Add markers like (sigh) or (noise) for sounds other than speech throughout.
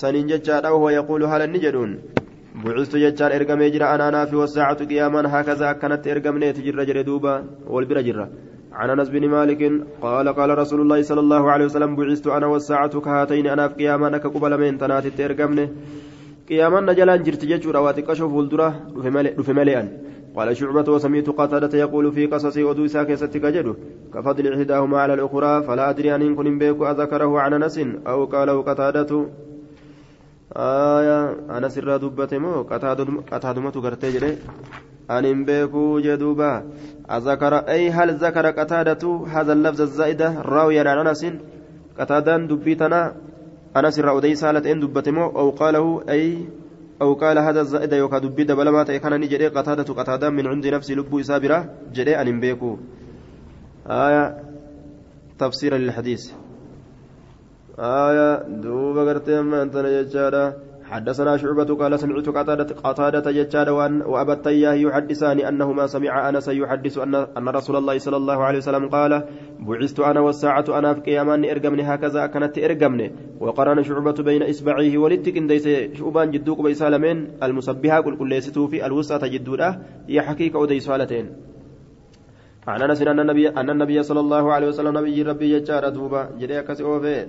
saniin jechaadha وهو يقول هل النجدون بعثت جتان ارقمي جرا انا انا في والساعة قياما هكذا كانت ارقمني تجر جرى دوبا والبر جرا عن انس بن مالك قال قال رسول الله صلى الله عليه وسلم بعثت انا والساعة كهاتين انا في قياما نك قبل من تنات ارقمني قياما نجلان جرت ججورا واتقشف الدرة دف ملئا قال شعبة وسميت قتادة يقول في قصص ودوسا كيستك جده كفضل إحداهما على الأخرى فلا أدري أن كن بيك أذكره عن أنس أو قاله قتادة. آية أنس الرا دبته مو؟ قتادة تغرتي جده أن بيكو جدوبا. أذكر أي هل ذكر قتادة هذا اللفظ الزائدة؟ راويا عن أنس. قتادة دبيتنا. أنس الرا أدي سالت إن دبته أو قاله أي أو قال هذا الزائد يوكا دبي دبلما تيكان نجري قتادة قتادة من عند نفسي لبو إسابرة جري أن بيكو آية تفسيرا للحديث. آية دوبا قرتي ما أنت نججارة حدثنا شعبة قال سمعت قتادة قتادة ججاد وأبا التياه يحدثاني أنهما سمع أنس يحدث أن أن رسول الله صلى الله عليه وسلم قال بعثت أنا والساعة أنا في قيامان إرقمني هكذا كانت إرقمني. وقرن شعبة بين إصبعيه ولدك إن ديس شعبان جدوك بيسالمين المسبحة قل كل في الوسطى جدودة حقيقة وديسالتين عن أنس أن النبي أن النبي صلى الله عليه وسلم نبي ربي ججار دوبا جريا كسي أوفي.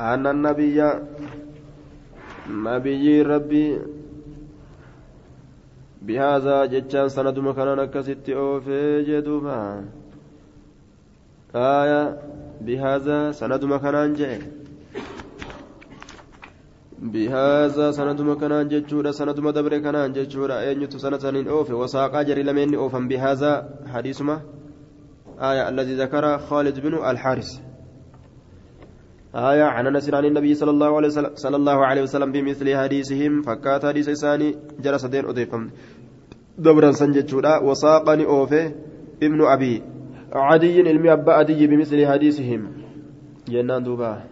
أن النبي نبي ربي بهذا جتان سند مكان كست أوفي جدوبا آية بهذا سند مكان جئ بهذا سند سند أين سنين أوفي وساقا جري لمن أوفا بهذا حديث ما. آية الذي ذكر خالد بن الحارث. آية عن أنس عن النبي صلى الله عليه وسلم صلى الله عليه وسلم بمثل حديثهم. فكات حديث إساني جرى سدين أضيفم دبرا سنجتشورا. وساقني أوفي ابن أبي عدي علمي أبا عدي بمثل حديثهم. جنان دوبا.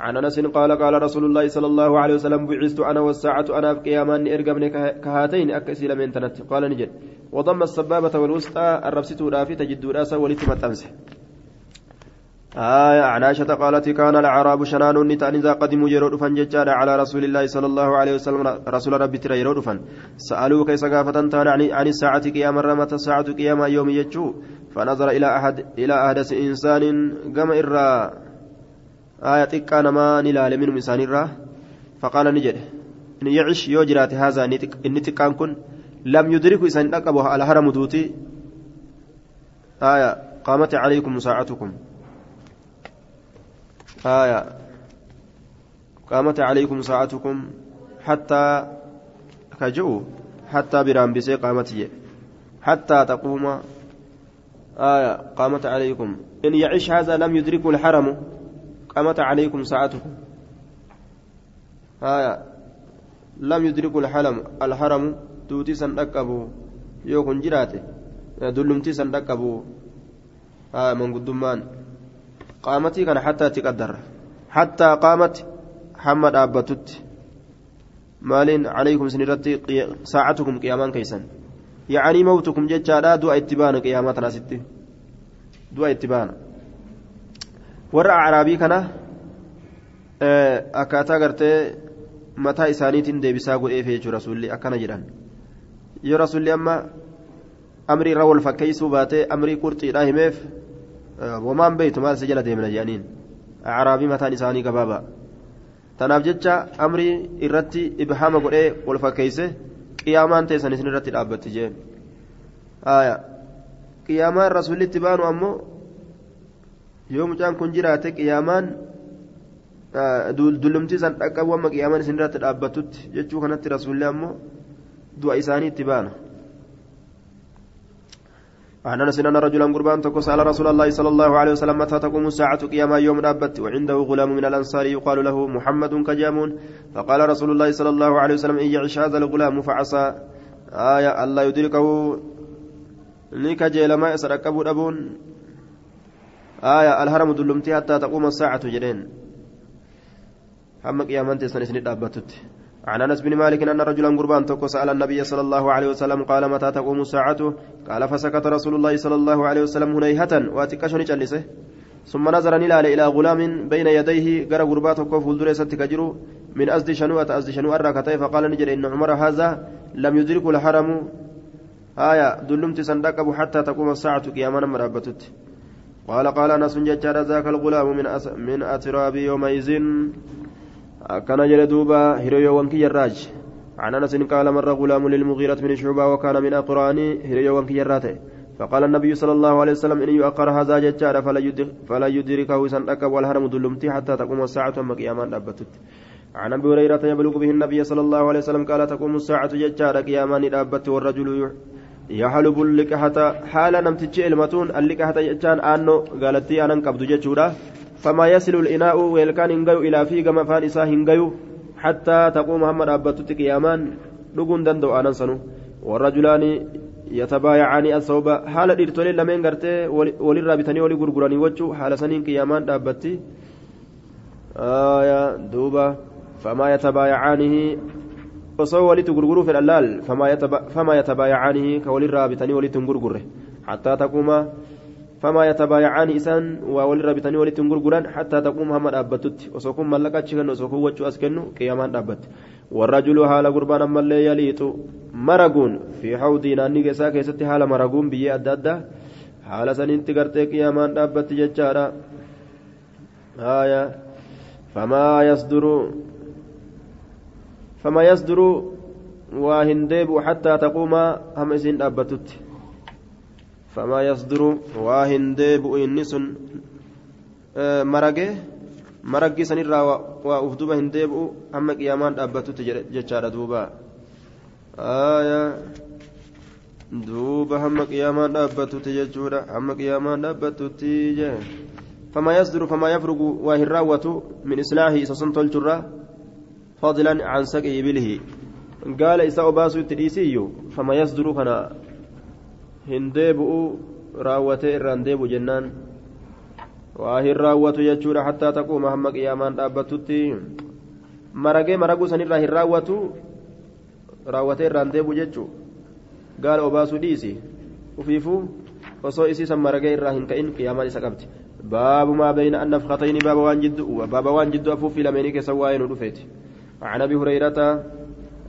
عن أنس قال قال رسول الله صلى الله عليه وسلم بعثت أنا والساعة أنا في قيامان إرقمني كهاتين أكسي من تنت. قال نجد. وضم السبابة والوسطى الربسة رافي تجد راسا ولتمت أمسح آية عن عائشة قالت كان الأعراب شنان نتان إذا قدموا يرود فنججار على رسول الله صلى الله عليه وسلم رسول ربي ترى يرود فن سألوا كيس قافة تان عن الساعة قيام رمت الساعة قيام يوم يجو. فنظر إلى أحد إلى أحدث إنسان قام إرى. آية كان ما نلال من إنسان إرى. فقال نجد إن يعش يوجرات هذا النتقان كن. لم يدرك إنسان أقبه على هرم دوتي. آية قامت عليكم ساعتكم. آية. قامت عليكم ساعتكم حتى كجو حتى برام بسي قامت حتى تقوم. آية. قامت عليكم. إن يعيش هذا لم يدرك الحرم. قامت عليكم ساعتكم. آية. لم يدرك الحرم. الحرم توتي سندقبو. يوكن جراته دلمتي سندقبو. آية. من قدمان qaamatii kana hattaatti qaddara hattaa qaamatti hamma dhaabbatutti maaliin calaykum isin irratti saacatukum qiyaamaan keeysan yacanii mawtukum jechaadha du'a itti baana qiyaamaa tanaasitti du'a itti baana warra acraabii kana akkaataa gartee mataa isaaniitiin deebisaa godheef jechuudha rasuulli akkana jedhan yoo rasuulli amma amrii irra wal fakkeeysuu baatee amrii qurxiidha himeef wamaan beeytu maal isa jala deemna jedhaniin acraabii mataan isaanii gabaaba tanaaf jecha amrii irratti ibhaama godhee wal fakkeeyse qiyaamaan teessan isin irratti dhaabbatti jeen qiyaamaan rasuullitti baanu ammoo yoo mucaan kun jiraate qiyaamaan dullumtii san dhaqqabu amma qiyaamaan isin irratti dhaabbattutti jechuu kanatti rasuulli ammoo du'a isaanii itti baana عن انس أن رجلا قربان تكو سال رسول الله صلى الله عليه وسلم متى تقوم الساعة قيام يوم دابت وعنده غلام من الأنصار يقال له محمد كجامون. فقال رسول الله صلى الله عليه وسلم إن يعش هذا الغلام فعسى. آية الله يدركه نيكا جيلما يسرقب أبون. آية الهرم دلمتي حتى تقوم الساعة جرين هم قيامان تسنى سنة دابتت عن أنس بن مالك أن رجلا قربان توكو سأل النبي صلى الله عليه وسلم قال متى تقوم الساعة؟ قال فسكت رسول الله صلى الله عليه وسلم هنيهة واتكشني جلسه. ثم نظر نلال إلى غلام بين يديه قرى قربات توكو فولدر ستكجرو من أزد شنو أتأزد شنو أراكتي فقال نجري إن عمر هذا لم يدرك الحرم. آية دلمت صندقب حتى تقوم الساعة قياما مرابتت قال قال أنس ججار ذاك الغلام من أس من أتراب يومئذ. كان جل دوبا هيريو وانكي الراج عن أنس قال مر غلام للمغيرة بن شعبة وكان من أقراني هيريو وانكي الراته فقال النبي صلى الله عليه وسلم إن يؤخر هذا ججار فلا يدركه صندقب والهرم دلمتي حتى تقوم الساعة ثم قياما رابتت عن ابي هريره يبلغ به النبي صلى الله عليه وسلم قال تقوم الساعة ججار قياما دابت والرجل يحلب اللقحة حال نمتج المتون اللقحة ججان آنو قالت أنا قبض ججورا فما يصل الإناء ويلكان هنغيو إلى في كما فان إسا هنغيو حتى تقوم محمد أبتت قيامان لقون دندو آنان سنو. والرجلان يتبايعان الثوب. حال ديرتولي لمن رابطني ولي غرغراني وجو. حال سنين قيامان دابتي. آية دوبا فما يتبايعانه. osoo walitti gurguruu fedhan laal famaa yatabaayacaanihi ka walirraa bitanii walitti hin gurgurre hattaa taquuma walitti hin gurguran hattaa taquuma hamma dhaabbattutti osoo kun mallaqa achi kennu osoo kun wachuu as kennu qiyaamaan dhaabbatte warrajulu haala gurbaan ammallee yaliixu maraguun fi hawdii naannii isaa keessatti haala maraguun biyyee adda addaa haala sanitti gartee qiyaamaan dhaabbatti jechaadha famaa yasduru فما يصدر واهنديب حتى تقوم هم إسين أبتت فما يصدر واهنديب إنس مرقه مرقي سنرى وأفدوب هنديب هم قيامان أبتت جتشار دوبا آية duuba hamma qiyaamaan dhaabbatutti jechuudha hamma qiyaamaan dhaabbatutti jee fama yasduru fama yafrugu waa hin raawwatu min islaahi isa sun tolchurraa فضلا عن سقي إبله قال إساء باسو التديسي فما يصدر كان هنديبؤ راوته الرانديب جنان واهر راوته يجور حتى تقوم هم قيامان دابتتي مرقي مرقو سنرا هر راوته راوته الرانديب ججو قال أباسو ديسي وفيفو osoo isiisan maragee irraa hin ka'in qiyaamaan isa qabdi baabu maa bayna annafqatayni baaba waan jiddu baaba waan jiddu afuuffii lameenii keessa waa'ee nu dhufeeti عن ابي هريره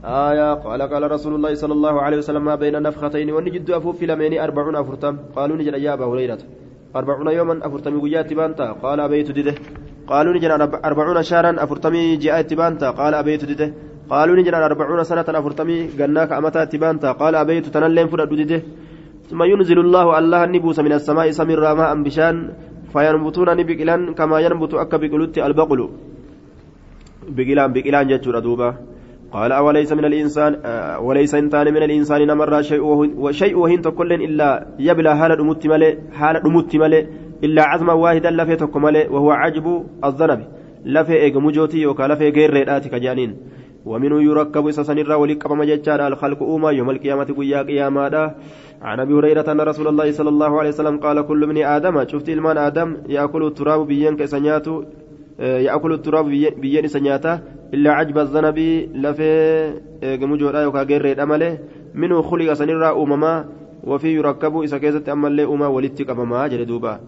آية قال قال رسول الله صلى الله عليه وسلم ما بين نفختين ونجد أفوف في لمين أربعون أفرتم؟ قالوا نجد يا أبا هريرة. أربعون يوما أفرتم وجاءت بانتا؟ قال أبيت دده. قالوا نجد أربعون شهرا أفرتم جاءت بانتا؟ قال أبيت دده. قالوا نجد أربعون سنة أفرتم جناك أمتات بانتا؟ قال أبيت تنلم فرد دده. ثم ينزل الله الله النبوس من السماء سمر ماء بشان فينبتون نبقلا كما ينبت أكا بقلوت البقل. بقلان بقلان جتشورا دوبا. قال أوليس من الإنسان آه وليس إنسان من الإنسان نمر شيء وشيء وهين تكل إلا يبلى حال دمت ملي حال دمت ملي إلا عزما واحدا لفي تكمل وهو عجب الذنب. لفي إيجموجوتي وكا لفي غير ريداتي كجانين. ومنه يركب سسنرا ولقب مججان الخلق أوما يوم القيامة قيا قياما عن أبي هريرة أن رسول الله صلى الله عليه وسلم قال كل من آدم شفت إلمان آدم يأكل التراب بيين كسنياتو يأكل التراب بيين سنياتا. إلا عجب الذنب لفي جمجورا يوكا غير أمله منه خلق سنرا أمما وفي يركب إذا كيست أما اللي أما ولدتك أمما جلدوبا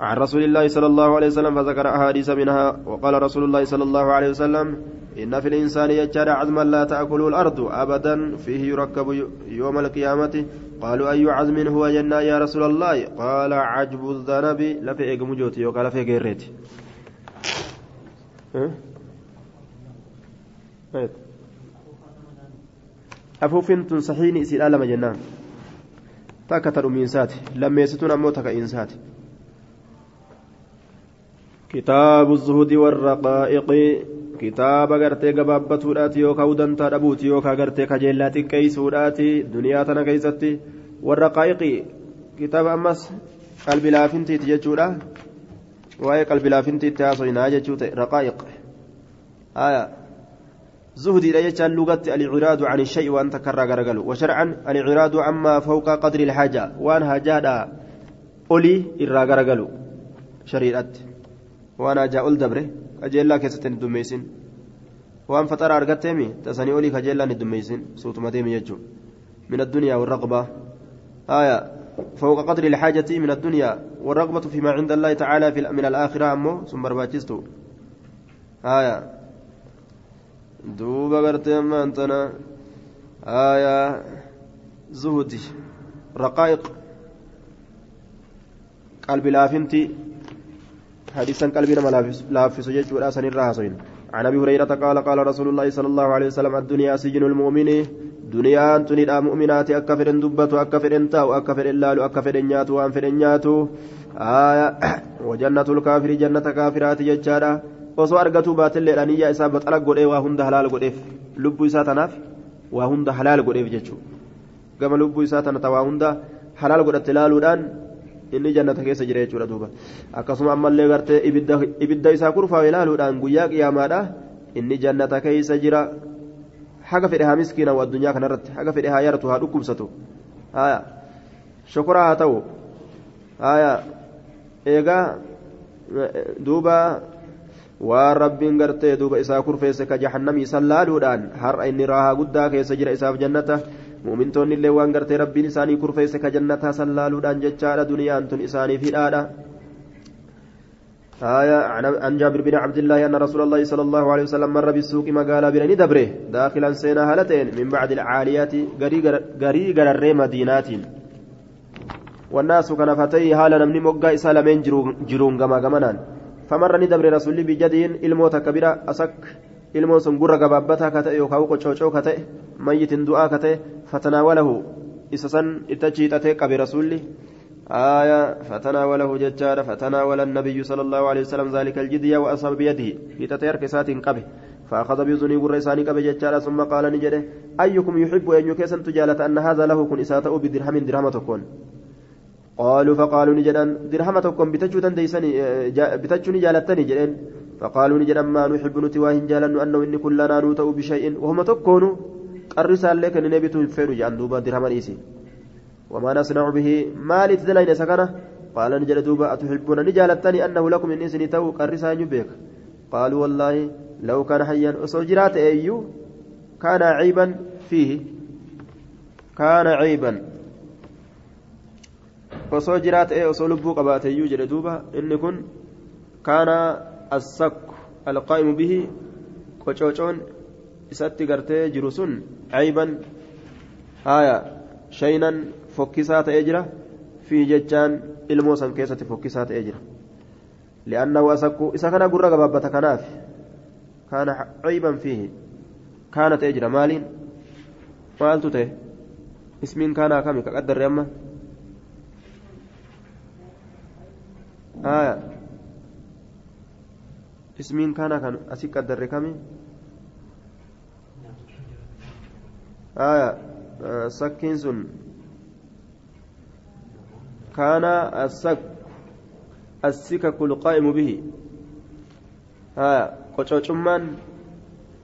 عن رسول الله صلى الله عليه وسلم فذكر أحاديث منها. وقال رسول الله صلى الله عليه وسلم إن في الإنسان يجعل عزما لا تأكل الأرض أبدا فيه يركب يوم القيامة. قالوا أي عزم هو جنة يا رسول الله؟ قال عجب الذنب. لفي إجمجوتي وقال في غيرتي afuufin tun saxiini isiidha lama jennaan takka ta dhumiinsaati lammeessituun ammoo takka insaati kitaabu zuhudi warraqaa'iqi kitaaba gartee gabaabbatuudhaati yookaan udantaa dhabuuti yookaan gartee kajeellaa xiqqeessuudhaati duniyaa tana keessatti warraqaa'iqi kitaaba ammas qalbilaafintiiti jechuudha waa'ee qalbilaafintiitti haasoyinaa jechuu ta'e raqaa'iq زهدي لا يجعل لغة الإعراض عن الشيء وأن تكرر غرغل وشرعا الإعراض عما فوق قدر الحاجة وأن هجادا أولي إرى غرغل شريعة وأنا جاء الدبر أجل الله كيستن دميسين waan faxara argatteemi tasanii olii kajeellaan hiddummeeysin suutuma deemi jechuudha min addunyaa warraqbaa آية فوق قدر الحاجة من الدنيا والرغبة فيما عند الله تعالى في من الآخرة أمو ثم برباجستو آية. دوبا قرتي أما أنتنا. آية. زهدي. رقائق. قلبي لافنتي. حديثا قلبي لما لافس جيش ولا سن الراسين عن ابي هريره قال قال رسول الله صلى الله عليه وسلم الدنيا سجن المؤمن دنيا تنيد مؤمنات أكفر دبة أكفر تاو أكفر اللال أكفر نياتو أنفر نياتو آية وجنة الكافر جنة كافرات ججارة osoo argatuu baatellee dhaniyyaa isaa baxala godhee waa hunda halaal godheef lubbuu isaa tanaaf waa hunda halaal godheef jechuudha gama lubbuu isaa tana waa hunda halaal godhatte ilaaluudhaan inni jannata keessa jira jechuudha duuba akkasuma ammallee gartee ibidda isaa kurfaa ilaaluudhaan guyyaa qiyaamaadha inni jannata keessa jira haga fedhe haa miskiina addunyaa kanarratti haga fedhe haa yaratu haa dhukkubsatu haya shokoraa haa ta'u haya eegaa duuba waan rabbiin gartee duuba isaa kurfeesse ka jahannamii san laaluudhaan har'a inni raahaa guddaa keessa jira isaaf jannata mu'mintoonni illee waan gartee rabbiin isaanii kurfeesse ka jannataa san laaluudhaan jechaadha. Duniyaan tun isaaniif hidhaadha آية عن جابر بن عبد الله أن رسول الله صلى الله عليه وسلم مر بالسوق مقال برني دبره داخلا سينا هالتين من بعد العاليات غريغر الري مدينات والناس كان فتي هالا نمني مقا إسالمين جرون غما غمنان فمرني دبر رسول بجدين الموت كبيرة أسك ilmoon sun gurra gabaabbataa ka ta'e yookaan qocoocoo ka ta'e mayyitin du'aa ka ta'e fatanaawalahu isa san itti achiixatee qabe rasuulli. آية فتناوله ججار فتناول النبي صلى الله عليه وسلم ذلك الجدي وأصاب بيده في تتير كسات قبه فأخذ بيزني والرسان قبه ججار ثم قال نجده أيكم يحب أن يكسن تجالة أن هذا له كن إساته بدرهم درهم تكون قالوا فقالوا نجدا درهم تكون بتجو تنديسني بتجو جالتني جدين فقالوا نجدا ما نحب نتواهن جالن أنه إن كلنا نوتأ بشيء. وهم تكونوا قرسا لك أن نبي تنفر جان دوبا درهم إيسي. وما نصنع به. مال تدلين سكنه؟ قال نجل دوبا أتحبون. نجالتني أنه لكم إن إسني تو قرسا يبيك قالوا والله لو كان حيا. أسجرات أيو. كان عيبا فيه. كان عيبا. osoo jiraate osoo lubbuu qabaate iyyuu jedhe duuba inni kun kaana assakku alqaa'imu bihi qocoocoon isatti gartee jiru sun cayban haya shaynan fokkisaa ta'ee jira fi jechaan ilmoo san keessatti fokkisaa ta'ee jira li'annahu asakku isa kana gurra gabaabbata kanaaf kaana cayban fiihi kaana ta'ee jira maaliin maaltu ta'e ismiin kaanaa kami ka qaddarre amma haya kan asii qaddarre kami haya sakkiin sun كان السك السكك القائم به ها قوچوچمان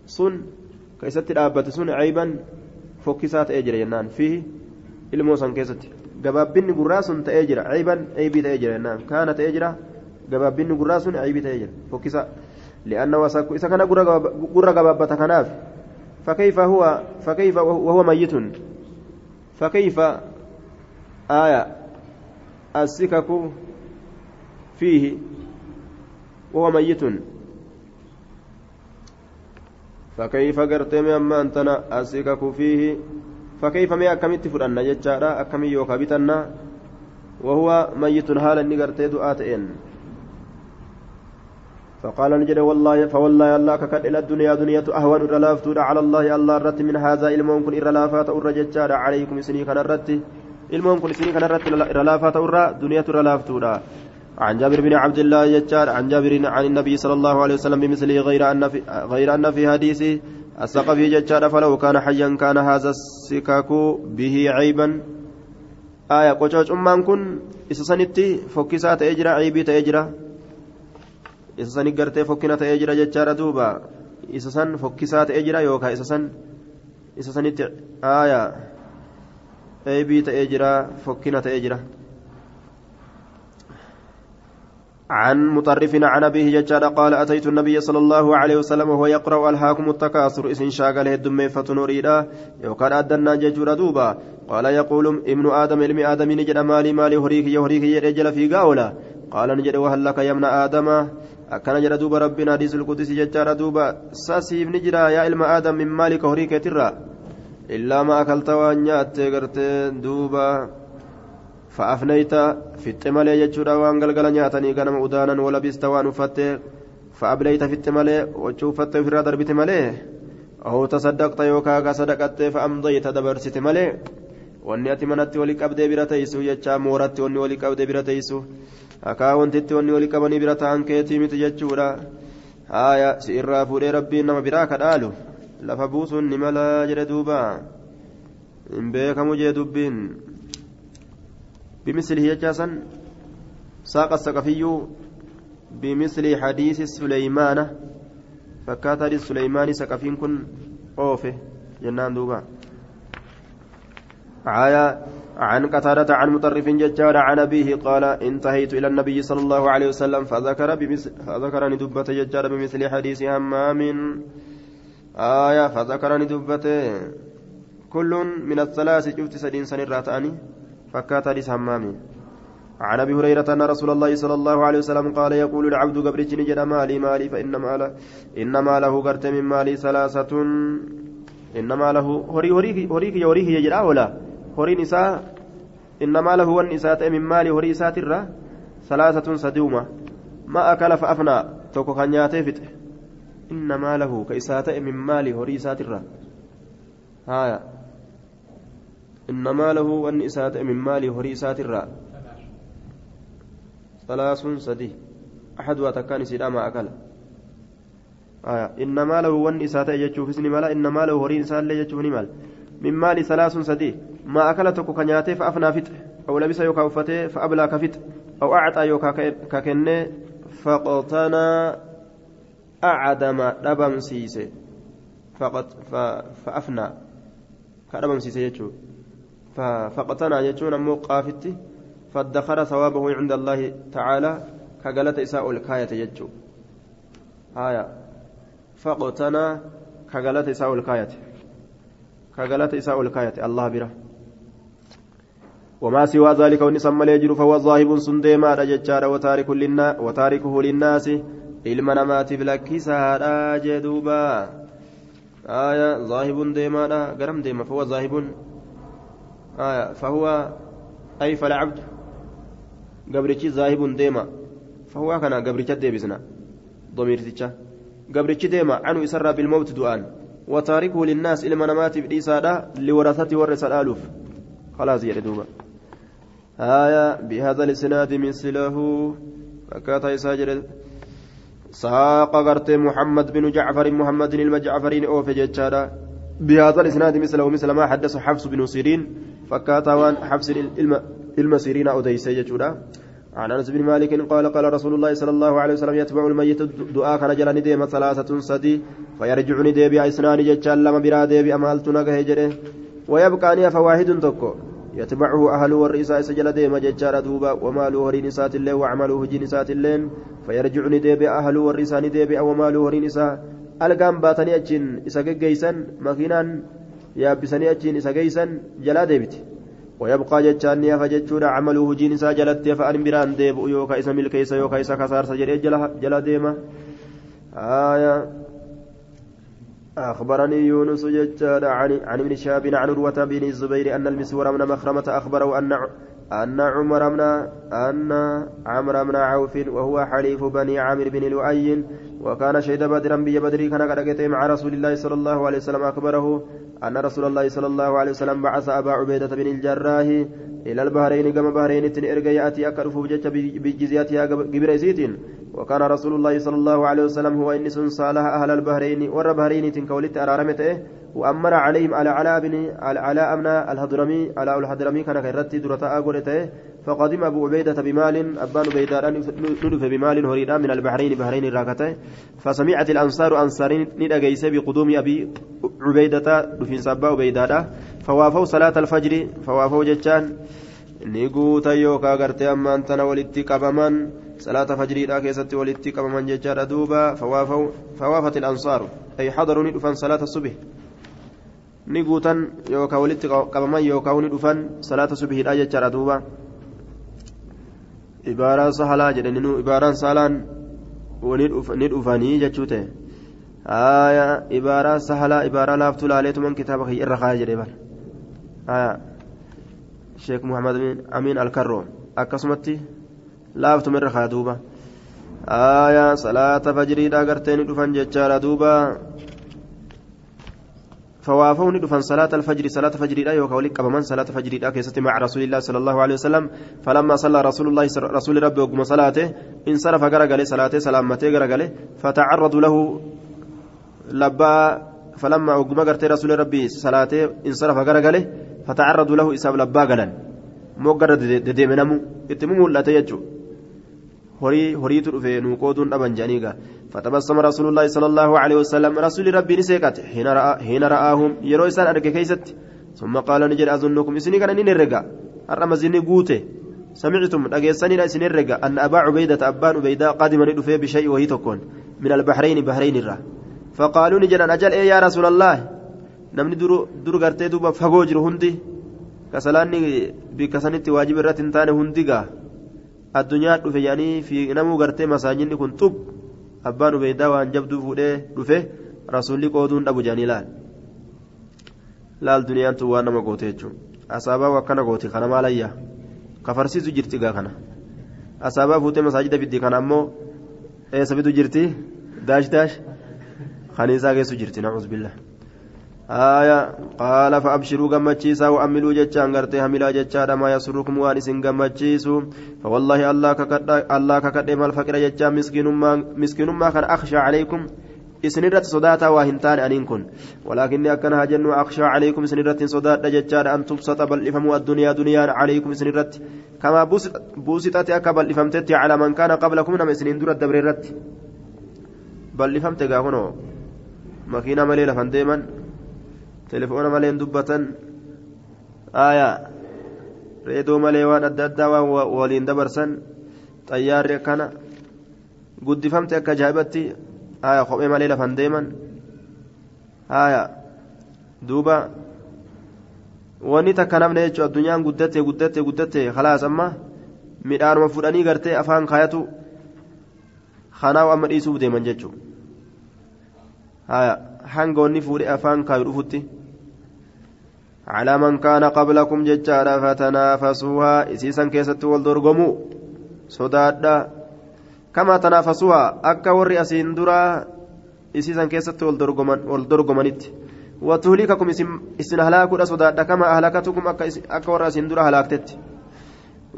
سن كيست دابت سن عيبا فكسات اجر ينان فيه sun ta'ee jira ciiban ciibii ta'ee jira jennaan kaana ta'ee jira gabaabbinni gurraa sun ciibii ta'ee jira fokkisa wasakku isa kana gurra gabaabbata kanaaf فكيف هو فكيف وهو ميت؟ فكيف؟ آية. السكك فيه وهو ميت. فكيف قرتم أما أنتنا؟ السكك فيه. فكيف ما أكملت فرنا جتشارا أكمل يوكا بتنا وهو ميت. حالا نقرتي دعاتين فقال نجد والله فوالله الله ككد إلى الدنيا دنيا أهون الرلافتو على الله الله الرت من هذا المون كن الرلافات الرجتشارا عليكم سني كان الرت المون كن سني كان الرت الرلافات الرا دنيا الرلافتو عن جابر بن عبد الله يجار عن جابر عن النبي صلى الله عليه وسلم بمثله غير أن في غير أن في حديثه السقفي ججار فلو كان حيا كان هذا السكاك به عيبا. آية قوچوچ أمان كن إسسانتي فكسا تأجرا عيبي تأجرا إسساني قرتي فكنا تأجرا ججار دوبا إسسان فكسا تأجرا يوكا إسسان إسسانتي آية عيبي تأجرا فكنا تأجرا عن مطرف عن أبيه ججال قال أتيت النبي صلى الله عليه وسلم وهو يقرأ ألهاكم التكاثر إسن شاغل هدم فتنوريدا يوكان أدنا ججور دوبا قال يقول ابن آدم علم آدم نجد مالي مالي هريك يهريك يرجل في قاولا قال نجد وهل لك يا آدم أكن جد دوبا ربنا حديث القدس ججار دوبا ساسيف نجرا يا علم آدم من مالك هريك ترى إلا ما أكلت وأنيات دوبا فأفنيت في التمالي يجورا وان غلغل نياتني غنم أدانا ولبست وان أفت فأبليت في التمالي وشوفت في الرادر بتمالي أو تصدقت يوكا صدقت فأمضيت دبرست مالي wanni ati manatti wali qabdee bira teessu jechaa mooratti wanni wali qabdee bira teessu hakaa wantitti wanni wali qabanii bira ta'an keetii miti jechuudha haaya si irraa fuudhee rabbiin nama biraa kadhaalu lafa buusuun ni mala jedhe duuba hin beekamu jee dubbiin بمثله يجاسا ساق السقفي بمثل حديث سليمان فكات حديث سليمان سقفين كن أوفه جنان دوبا عايا عن قتادة عن مطرف ججار عن أبيه قال انتهيت إلى النبي صلى الله عليه وسلم فذكر بمثل فذكرني دبة ججار بمثل حديث همام آية فذكرني دبة كل من الثلاث شفت سدين سن الراتاني فكات حديث همامي عن ابي هريره ان رسول الله صلى الله عليه وسلم قال يقول العبد قبرج نجد مالي مالي فانما له انما له قرت من مالي ثلاثة انما له هري هريك هريك يوريه يجرا ولا هري نساء انما له والنساء من مالي هري ساتره ثلاثة سدومه ما اكل فافنى توكو كان ياتفت انما له كيسات من مالي هري ساتره هايا إنما له وأن إسات من مال هري إسات الراء ثلاث سدي أحدها تكان سيدا ما أكل آية إنما له وأن إسات يجوف اسم مالا إنما له هري إسات لا يجوف مال من مال ثلاث سدي ما أكل تكو كنياته فأفنى فت أو لبس يوكا وفته فأبلى كفت أو أعطى يوكا ككنه فقتنى أعدم دبم سيسي. فقط فأفنى. كدبم سيسي يجوف فقتنا يجون أمو قافتي فادخر ثوابه عند الله تعالى كقالت إساء الكاية يجو. آية. فقتنا كقالت إساء الكاية. كقالت إساء الكاية. الله بره وما سوى ذلك ونسمى ليجر فهو ظاهب سنديما رججار وتارك للنا وتاركه للناس. ilma namaatiif lakkisaadha jee duuba aya zaahibun deemaadha garam deema fahuwa zaahibun آية فهو أي فالعبد قبرتي ذاهب ديما فهو كان قبرتي ديبسنا ضمير تيتشا قبرتي ديما عنه يسرى بالموت دعان وتاركه للناس إلى منامات بالإسادة لورثته ورث الآلوف. خلاص يا دوبا آية بهذا الإسناد مثله فكاتا يساجر ساق غرت محمد بن جعفر محمد المجعفرين أوف جتشارا بهذا الإسناد مثله مثل ما حدث حفص بن سيرين. فكاتا وان حبس إلمسيرين أوديس يجودا عن أنس بن مالك قال قال رسول الله صلى الله عليه وسلم يتبع الميت دعاء كان جلني ديما ثلاثة سدي فيرجعني ديبي إسنان جتشال لما برا ديبي أمالت نقه جره ويبقى أني فواحد تكو. يتبعه أهل والرئيسة سجل ديما جتشال دوبا وماله هرين نسات الله وعمله هجي نسات اللين فيرجعني ديبي أهل والرئيسة ديبي وماله هرين نساء ألقام باتني أجين إسا جيسان مكينان yaabbisanii achiin isa geeysan jalaa deebiti ويبقى جتان يا فجتشورا عمله جين سا جلت فأن بران ديب يوكا إسا ملكيسا يوكا إسا كسار سجل جلا ديما. آية أخبرني يونس جتان عن عن ابن شهاب عن عروة بن الزبير أن المسور من مخرمة أخبره أن أن عمر من أن عمرو بن عوف وهو حليف بني عامر بن لؤي وكان شهد بدرا بي بدري كان قد مع رسول الله صلى الله عليه وسلم أخبره أن رسول الله صلى الله عليه وسلم بعث أبا عبيدة بن الجراح إلى البحرين كما بحرين تنئرق يأتي أكرف بجزياتها قبر زيت وكان رسول الله صلى الله عليه وسلم هو إنس صالح أهل البحرين ور بحرين تنكولت أرارمته. وأمر عليهم على علاء بن على علاء أمن الهضرمي على الهضرمي كان كيرت درتا أقولته فقدم أبو عبيدة بمال أبان عبيدة ندف بمال هريدا من البحرين بحرين راكته. فسمعت الأنصار أنصارين ندقيس بقدوم أبي عبيدة دفين سبا عبيدة فوافوا صلاة الفجر فوافوا جتان نيقوتا يوكا غرتي أما أنتنا ولدتي قبمان صلاة فجر كيست ولدت كما من ججار دوبا. فوافت الأنصار. أي حضروا ندفن صلاة الصبح. نقوتا يوكا ولدت كما يوكا ندفن صلاة الصبح لا ججار دوبا عبارة سهلة جدنين عبارة سهلان ندفني جتشوته آية عبارة سهلة عبارة لافتو لاليتو من كتابك إرخاء جريبان آية شيخ محمد أمين الكرو أكسمتي laaftu mirra kaa duuba. Aayaa salaata fajriidha gartee ni dhufan jechaadha duuba. فوافوا ندفن صلاة الفجر صلاة فجر لا يوكا قبمان صلاة فجر لا كيست مع رسول الله صلى الله عليه وسلم. فلما صلى رسول الله رسول ربي وقم صلاته انصرف غرقل صلاته سلامته غرقل فتعرضوا له لبا فلما وقم غرتي رسول ربي صلاته انصرف غرقل فتعرضوا له إساب لبا غلا موقر دديمنمو اتممو لا تيجو horiitu dhufe nuu qooduun dhaban jedhaniiga fatabassama rasuulullaahi sala allaahu aleyhi wasalam rasuuli rabbii ni seeqate hiina ra'aahum yeroo isaan arge keeysatti summa qaala ni jedhe azunnukum isinii kana nin herrega har'a mazinni guute samictum dhageessanidha isin herrega anna abaa cubeydata abbaan ubeydaa qadima ni dhufee bishay'i wahii tokkoon min albahrayni bahrayn irra faqaaluu ni jedhan ajal ee yaa rasuulallaahi namni dur gartee duuba fagoo jiru hundi kasalaanni bikka sanitti waajiba irratti hin taane hundigaa addunyaa dhufe fi namuu gartee masaajinni kun xub abbaan ubeydaa waan jabduu fuudhee dhufe rasuulli qooduun dhabu jedhanii laal laal duniyaan tun waan nama goote jechuun asaabaa akkana gooti kana maalayyaa kafarsiisu jirti gaa kana asaabaa fuutee masaajida fiddi kana ammoo eessa fidu jirti daash daash kaniisaa geessu jirti nacuus billah آية قال فأبشروا جمتشيسا وأملوا جتشان غرتي هملا جتشان ما يسركم وان إسن جمتشيسو فوالله الله ككد الله ككد ما الفقر جتشان مسكين ما مسكين ما كان أخشى عليكم إسنرت صداتا وهنتان أنينكن ولكن أكن هجن أخشى عليكم إسنرت صدات جتشان أن تبسط بل إفهموا الدنيا دنيا عليكم إسنرت كما بوسطت أكبل إفهمتت على من كان قبلكم نم إسنين دور الدبريرت بل إفهمت قاهنو مكينة مليلة فنديما telefoona malee dubbatan aayaa reedoo malee waan adda addaa waan waliin dabarsan xayyaarri akkana guddifamte akka ajaa'ibatti aayaa kophee malee lafan deeman aayaa duuba wanni takka namne jechuun addunyaan guddatte guddatte guddatte khalaas amma midhaanuma fudhanii gartee afaan kaayatu kanaaw amma dhiisuuf deeman jechuudha hanga wanni fuudhee afaan kaayu dhufutti. calaa man kaana qablakum jechaadha fatanaafasuuhaa isiisan keessatti wal dorgomu sodaadha. Kamaa tanaafasuuhaa akka warri asiin duraa isiisan keessatti wal dorgomanitti. Watuhlikakum isin halaakudha sodaadha. Kamaa ahlakatukum akka warra asiin dura halaaktetti.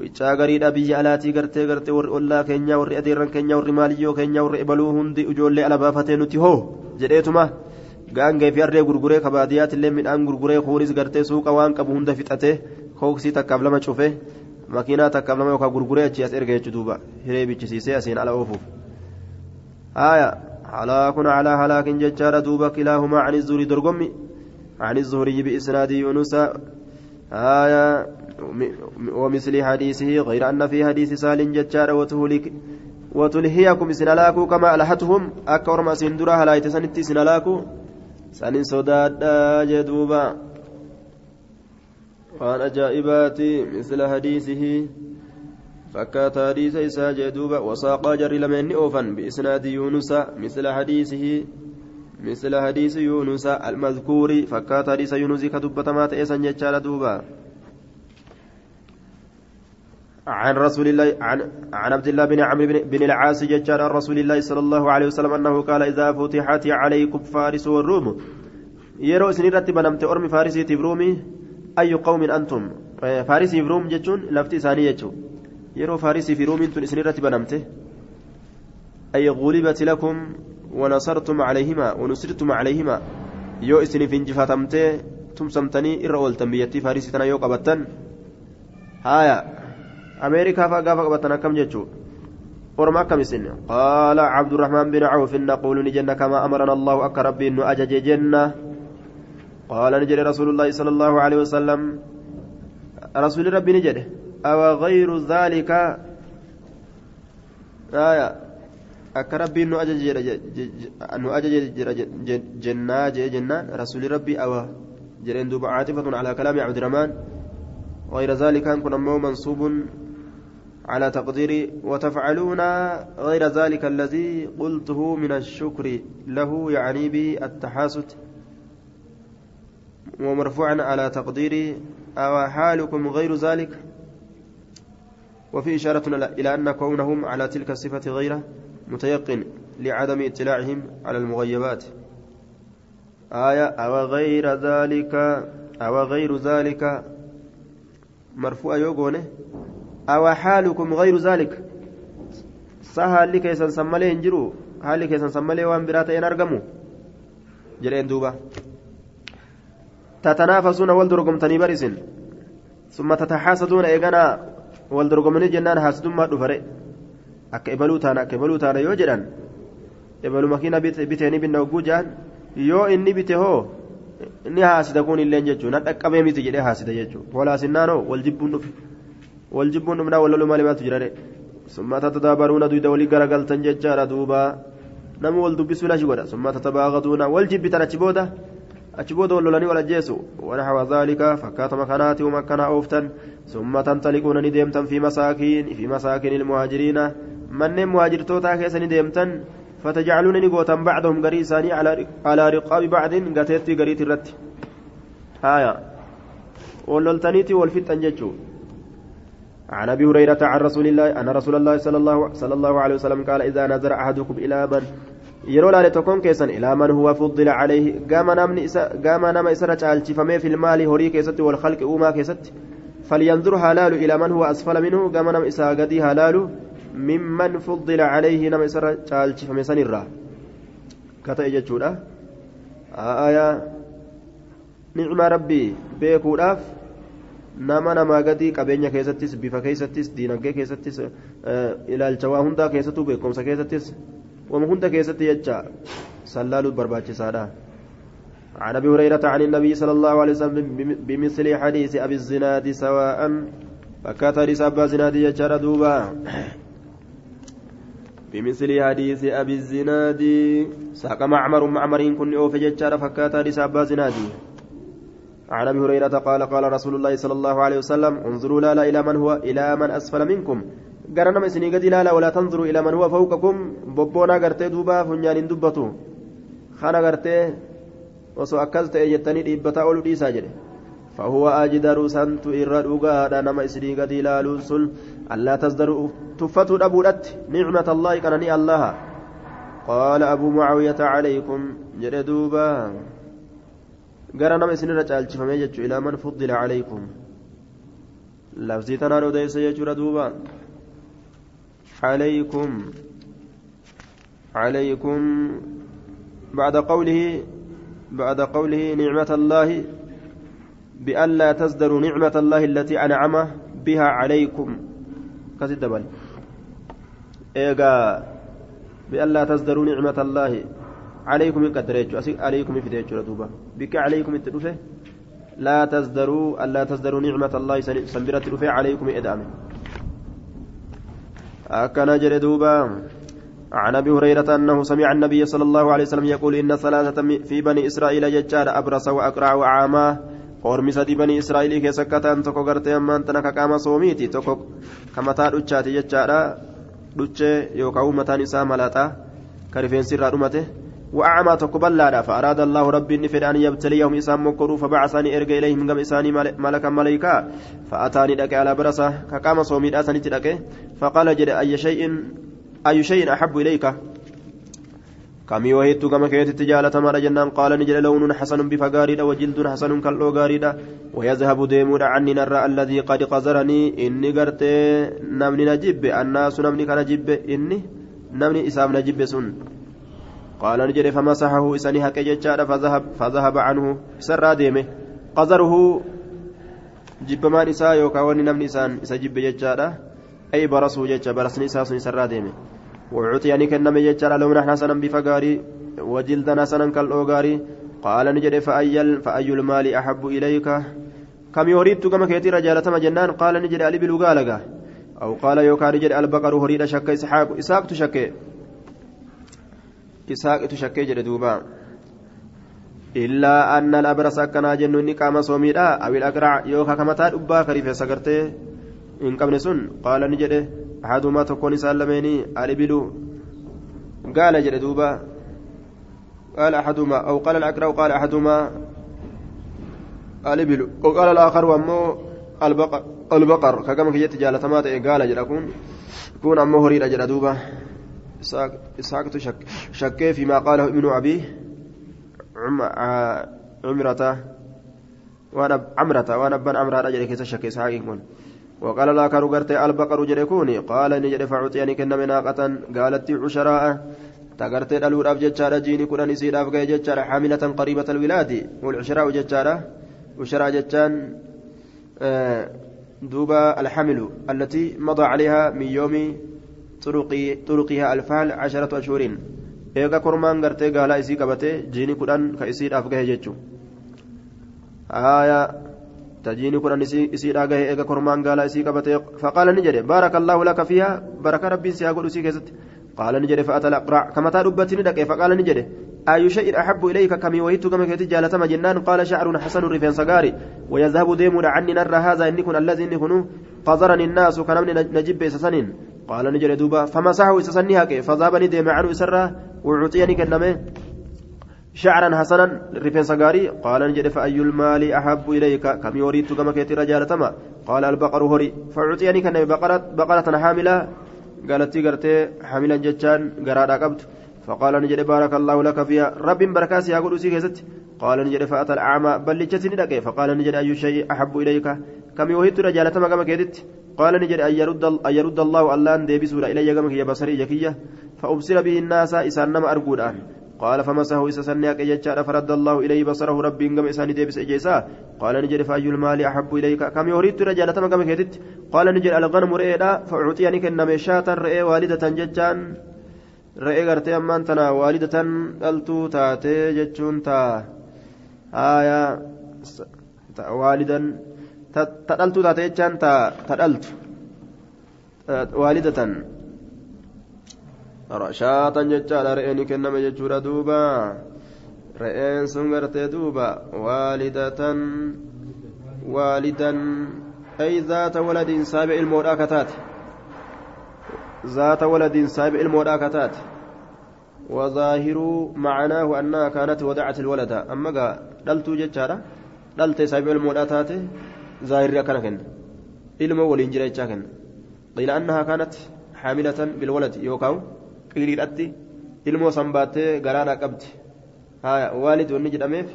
Wicaa gariidha biyya alaatii gartee gartee warri ollaa keenyaa warri adeerran keenyaa warri maaliyyoo keenyaa warri ebaluu hundi ijoollee alabaafatee nuti hoo? Jedheetuma. Gaangee fi harree gurguree kabaadiyyaatti illee midhaan gurguree kuunis gartee suuqa waan qabu hunda fixatee kooksii takkaaf lama cufe makiinaa takkaaf lama yookaan gurguree achi as erga jechuu duuba hiree bichisiisee asiin ala oofuuf. haaya halaa kun halaa halaakin jechaadha duuba kilaahumaa ani zuurii dorgommi ani zuurii bi'isnaadii yuunusa haaya ومثل حديثه غير أن في حديث سال ججار وتهلك وتلهيكم سنلاكو كما ألهتهم أكبر ما سندرا هلا يتسنتي سنلاكو duuba waan ajaa'ibaati misla hadiisihi fakkaata hadiisa isaa jee duuba wasaaqaa jarri lameenni oofan biisnaadi yuunusa misla hadiisihi مثل حديث يونس المذكور فكات حديث يونس كدبت ما تأسن جتشال دوبا عن رسول الله عن عن عبد الله بن عمرو بن العاص ججار عن رسول الله صلى الله عليه وسلم أنه قال إذا فتحت عليكم فارس والروم. يرو سنيرت بنمت أرمي فارسي تبرومي أي قوم أنتم؟ فارسي بروم جتون لفتي ثاني جتو يرو فارسي في روم أنتم سنيرت بنمت أي غلبت لكم ونصرتم عليهما ونصرتم عليهما. يو اسني في انجفاتمت تمسمتني إرأولتم بيتي فارسي تنا يو قبتن هايا. أمريكا فقافة قبطنا كم جتشو ورما كم سن قال عبد الرحمن بن عوف نقول نجنة كما أمرنا الله أك ربي إنه أجج جنة قال نجد رسول الله صلى الله عليه وسلم رسول ربي نجد أو غير ذلك akka rabbiin nu ajaje jira jennaa jee jennaan rasuuli rabbii awa jedheen duuba caatifatun calaa kalaami cabdiramaan غير ذلك كن أمه منصوب على تقدير وتفعلون غير ذلك الذي قلته من الشكر له يعني به التحاسد ومرفوعا على تقدير أو حالكم غير ذلك؟ وفي إشارة إلى أن كونهم على تلك الصفة غير متيقن لعدم اطلاعهم على المغيبات. آية أو غير ذلك أو غير ذلك؟ مرفوع يوغونه أو حالكم غير ذلك سهل لك يسن سمالي انجرو هل لك يسن سمالي وان براتا ينرقمو جرين دوبا تتنافسون والدرقمتني برسن ثم تتحاسدون إيغانا والدرقمني جنان حاسدون akka ebaluu taana akka ebaluu taana yoo jedhan ebalu makiina bitee ni binna hogguu jaan yoo inni bite hoo ni haasida kun illeen jechuun hadha qabee miti jedhee haasida jechuun hoolaasinnaanoo wal jibbuun dhufe wal jibbuun dhufnaa wal loluu malee maaltu jira de summaa tatadaabaruuna duyda walii garagaltan jechaadha duuba nama wal dubbisuu lashi godha summaa tatabaaqatuuna wal jibbitan achi booda achi booda wal lolanii wal ajjeesu wanaxwa dhaalika fakkaatama kanaati uma akkanaa ooftan summa tantaliquuna ni deemtan fi masaakiin fi masaakiin ilmuhaajiriina manneen muhaajirtootaa keessa ni deemtan فتجعلون نقوتا بعضهم قري ثاني على على رقاب بعض قتيتي قريت الرت هايا وللتنيتي والفتن ججو عن ابي هريره عن رسول الله ان رسول الله صلى الله صلى الله عليه وسلم قال اذا نظر احدكم إلى من laale tokkoon keessan ilaa man huwa fuddila calayhi gama namni isa gama nama isarra caalchifamee filmaali horii keessatti wal khalqi uumaa keessatti falyanzur halaalu ilaa man huwa asfala minhu gama nama isaa gadii halaalu ممن فضل عليه نما سر چالچ فمسن الرا كتا يجودا آية نعم ربي بيكوداف nama namaa gadii qabeenya keessattis bifa keessattis diinagdee keessattis ilaalcha waa hundaa keessattuu beekumsa keessattis wama hunda keessatti jecha sallaaluuf barbaachisaadha عن ابي هريره عن النبي صلى الله عليه وسلم بمثل حديث ابي الزناد سواء حديث ابا زناد يجرى دوبا بمثل حديث أبي الزناد ساق معمر معمر كن ججار فكات حديث أبا زناد عن أبي هريرة قال قال رسول الله صلى الله عليه وسلم انظروا لا لا إلى من هو إلى من أسفل منكم. قرنا مسني قد لا لا ولا تنظروا إلى من هو فوقكم. بوبونا قرتي دوبا فنيان دبتو خانا قرتي وسو أكلت إجتني ديبتا أولو ديسا جري. فهو أجدر سنت إرد أغادا نما قد لالو سن ألا تصدروا تفتوا أبودت نعمة الله كانني الله. قال أبو معاوية عليكم قال نما إسري رجال شفمي إلى من فضل عليكم لفظي تنانو ديس يجردوبا عليكم عليكم بعد قوله بعد قوله نعمة الله بألا تزدروا نعمة الله التي أنعم بها عليكم كسد بل إيغا بألا تزدروا نعمة الله عليكم قدريتشو عليكم في ديتشو دوبا بك عليكم التدفه لا تزدروا ألا تزدروا نعمة الله سنبرت الرفع عليكم إدامة. أكن جر دوبا عن أبي هريرة أنه سمع النبي صلى الله عليه وسلم يقول إن ثلاثة في بني إسرائيل ججار ابرص وأقرع وعاما. ormi sadii banii israa'ilii keessa akka ta'an tokko gartee ammaan tana ka qaama soomiiti tokko ka mataa dhuchaati jechaadha dhuchee yookaan mataan isaa وأعمى تقبل فأراد الله ربي إن فد أن يبتليهم إسام مكروا فبعثني إرجع إليهم قم إساني ملكا ملائكة فأتاني لك على برسة كقام صومي أسني تلك فقال جد أي شيء أي شيء أحب إليك؟ كمي وهيت كما كيت تجالة ما جنان قال نجل لون حسن بفقاريدا وجلد حسن كالو قاريدا ويذهب ديمود عني نرى الذي قد قذرني إني قرت نمني نجب الناس نمني كان إني نمني إسام نجب سن. قال نجل فمسحه إساني حق ججال فذهب فذهب عنه. سر ديمه. قذره جب ما نساء يوكا وني نمني إسان إسا جب ججال أي برسو ججال برسني إساسني سر ديمه. وعطيني كنم يجعل لون حسنا بفقاري وجلدا حسنا كالأوغاري. قال نجد فأي فأي المال أحب إليك؟ كم يريد كما كيتي رجالة جنان؟ قال نجد ألي بلغالغا أو قال يوكا رجل البقر هريد شك إسحاق إسحاق تشك إسحاق تشك جل دوبا إلا أن الأبرص كان جنون قام صوميدا أو الأقرع يوكا كما تاد أبا كريف سكرته إن قبل سن قال نجده أحدهما تكون سالميني الإبل قال جل دوبا قال أحدهما أو قال الأقرع قال أحدهما الإبل وقال الآخر وأمه البقر البقر كما كجت جالتما قال جل كون كون أمه هريد جل دوبا إسحاق شك شك فيما قاله ابن أبي عمرة. وأنا عمرة. وأنا بن عمرة رجل كيس شك إسحاق كون وقال الآخر قرت البقر جل كوني قال نجد فعطيني كن من ناقة قالت عشراء. تقرت الألور جتشارة جيني كنا نسير أفقى جتشارة. حاملة قريبة الولاد والعشراء جتشارة. عشراء جتشان آه دوبا الحمل التي مضى عليها من يوم طرقي طرقها الفهل عشرة أشهر إيغا كرمان غرتي قال إسي قبتي جيني كدان كإسير أفقه جيتشو آية تجيني كدان إسي أفقه إيغا كرمان قال إسي قبتي فقال نجري بارك الله لك فيها بركة ربي سيقول إسي كيست قال نجري فأتى الأقرع كما تدبتني ندك فقال نجري أي شيء أحب إليك كمي ويت كما كنت جالتما جنان قال شعر حسن رفين صغاري ويذهب ديم عني نر هذا إني كن الذي إني كنو فزرني الناس كنمني نجيب سسنين قال نجري دوبا فمسحه سسنيها كي فذهبني ديم عنه سرة وعطيني كنمه شعرا حسنا رفين صغاري قال نجري فأي المال أحب إليك؟ كمي وريت كما كنت رجالتما قال البقر هري فعطيني كنمه بقرة بقرة حاملة. قالت قرتي حاملا جتان قرادا قبت فقال نجد بارك الله لك فيها. رب بركاس يا قدوسي كيست قال نجد فأتى الأعمى بل لجتني لك. فقال نجد أي شيء أحب إليك؟ كم يوهدت رجالة ما كما كيدت؟ قال نجد أن يرد, أن يرد الله أن ديبسوا إلي كما يا بصري جكية. فأبصر به الناس إسان نما أرجو الآن قال فمسه إسا سنياك يجار فرد الله إليه بصره ربي إنكم إساني ديبس إجيسا. قال نجد فأي المال أحب إليك؟ كم يريد رجالة ما كما كيدت؟ قال نجد الغنم رئيدا فأعطيني كنما شاتا رئي والدة ججان gartee ammaan tana waalidatan dhaltuu taatee jechuun taa haaya waalidan dhaltu waalidatan shaatan jechaadha re'ee ni kenname jechuudha duuba re'een sun gartee duuba waalidatan waalidan ay zaata waladin saabe ilmoodhaa kataate ذات ولد سابع المودع كتات وظاهر معناه أنها كانت وضعت الولد أما دلت جتشارة دلت سابع المودع تاتي ظاهر كان waliin jira jechaa kenna qiila annahaa kaanat xaamilatan bilwalad yookaan qiliidhatti ilmoo san baattee garaadhaa qabdi haya waalid wanni jedhameef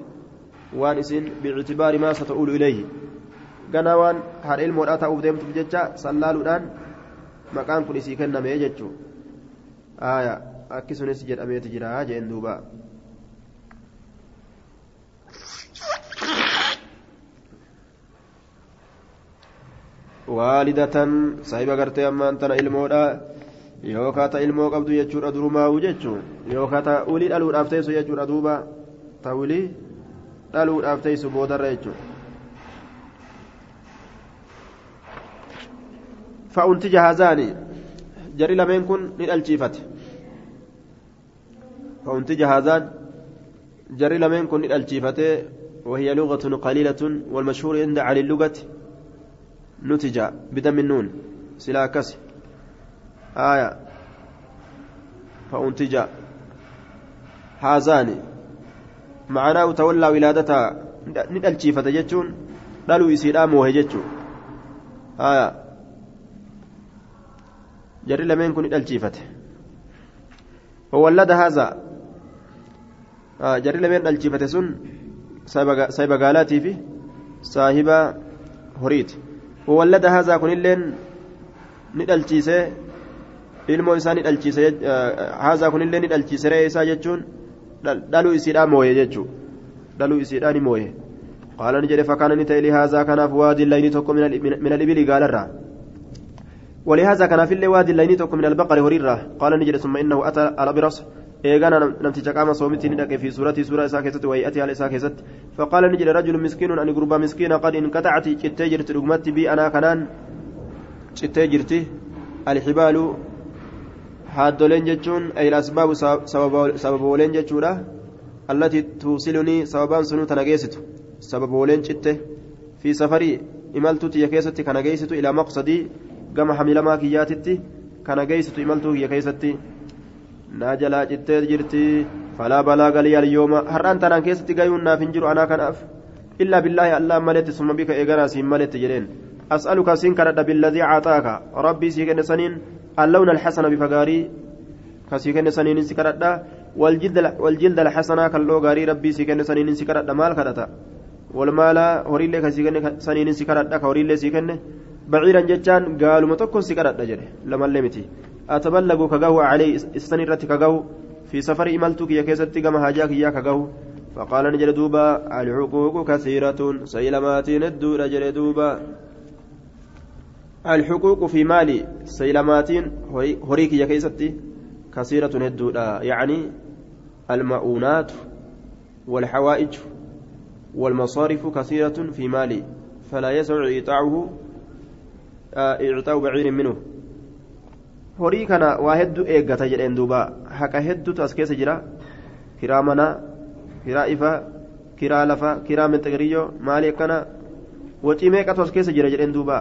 waan isin biictibaari maa sata'uulu ilayhi ganaa waan haadha ilmoodhaa ta'uuf deemtuuf jecha sallaaluudhaan maqaan kun isii kenname jechuu haya akkasumas jedhameeti jira jeen duuba waalidatan saahiba gartee ammaan tana ilmoodha yookaan ta ilmoo qabdu jechuudha durumaa'u jechuun yookaan ta ulii dhaluudhaaf teessu jechuudha duuba ta ulii dhaluudhaaf teessu boodarra jechuudha. jarri lameen kun ni dhalchiifate fa'unti jahazaan jarri lameen kun ni dhalchiifate وهي لغة قليلة والمشهور عند علي اللغة نتج بدم النون سلا كسر آية فأنتج هذان معناه تولى ولادتها ندل شيفة جتون دلو يسير موه جتون آية جري لمن كن ندل شيفة وولد هذا آه جري لمن ندل شيفة سن سايبا قالاتي في صاحب هريت وولد هذا كن اللين ندلچيسه ilmoo isaa ni dhalchiise haazaa kunillee ni dhalchiise re'ee isaa jechuun dhaluu isiidhaa mooye jechuu dhaluu isiidhaa ni mooye qaala ni jedhe fakkaana ni ta'e lihaazaa kanaaf waadi layni tokko min alibili gaalarraa ولهذا كان في اللي وادي الليني توك من البقر هريرة قال نجد ثم إنه أتى الأبرص إيغانا نمتج قام صومتي ندك في سورة سورة ساكست وهيئتها على ساكست فقال نجد رجل مسكين أن قرب مسكين قد انقطعت تجرت رقمتي بي أنا كنان cittee jirti alxibaalu haaddoleen jechuun ay asbaabu sababooleen jechuudha allatii tuusilunii sababaan sunuu tana geessitu sababooleen citte fi safarii imaltuu tiyya keessatti kana geessitu ilaa maqsadii gama hamilamaa kiyyaatitti kana geessitu imaltuu kiyya keessatti naa jalaa cittee jirti falaa balaa galii alyooma har'aan tanaan keessatti gayuun naaf hin jiru anaa kanaaf illaa billaahi allah maletti summa bika eeganaa siin maletti jedheen as'aluka siin kadhadha billadii caxaaka rabbii sii kenne saniin اللون الحسن بفقاري كسيكن سنين سكرتا والجلد والجلد الحسن كاللو غاري ربي سيكن سنين سكرتا مال كرتا والمال هوريلي كسيكن سنين سكرتا بعيرا جتان قالوا متكون سكرتا جري لما لمتي أتبلغ كغو علي استنيرت كغو في سفر إملتك يا كيستي كما هاجاك يا كغو فقال نجل دوبا الحقوق كثيرة سيلمات الدور جل دوبا الحقوق في مالي سيلمات هريك يا كيستي كثيرة الدودة يعني المؤونات والحوائج والمصارف كثيرة في مالي فلا يسع إيطاعه إعطاء بعير منه horii kana waa hedduu eeggata jedheen duuba haqa hedduutu as keessa jira kiraa manaa kiraa ifaa kiraa lafaa kiraa minxaqiriyyoo maalii akkana wacii meeqatu as keessa jira jedheen duuba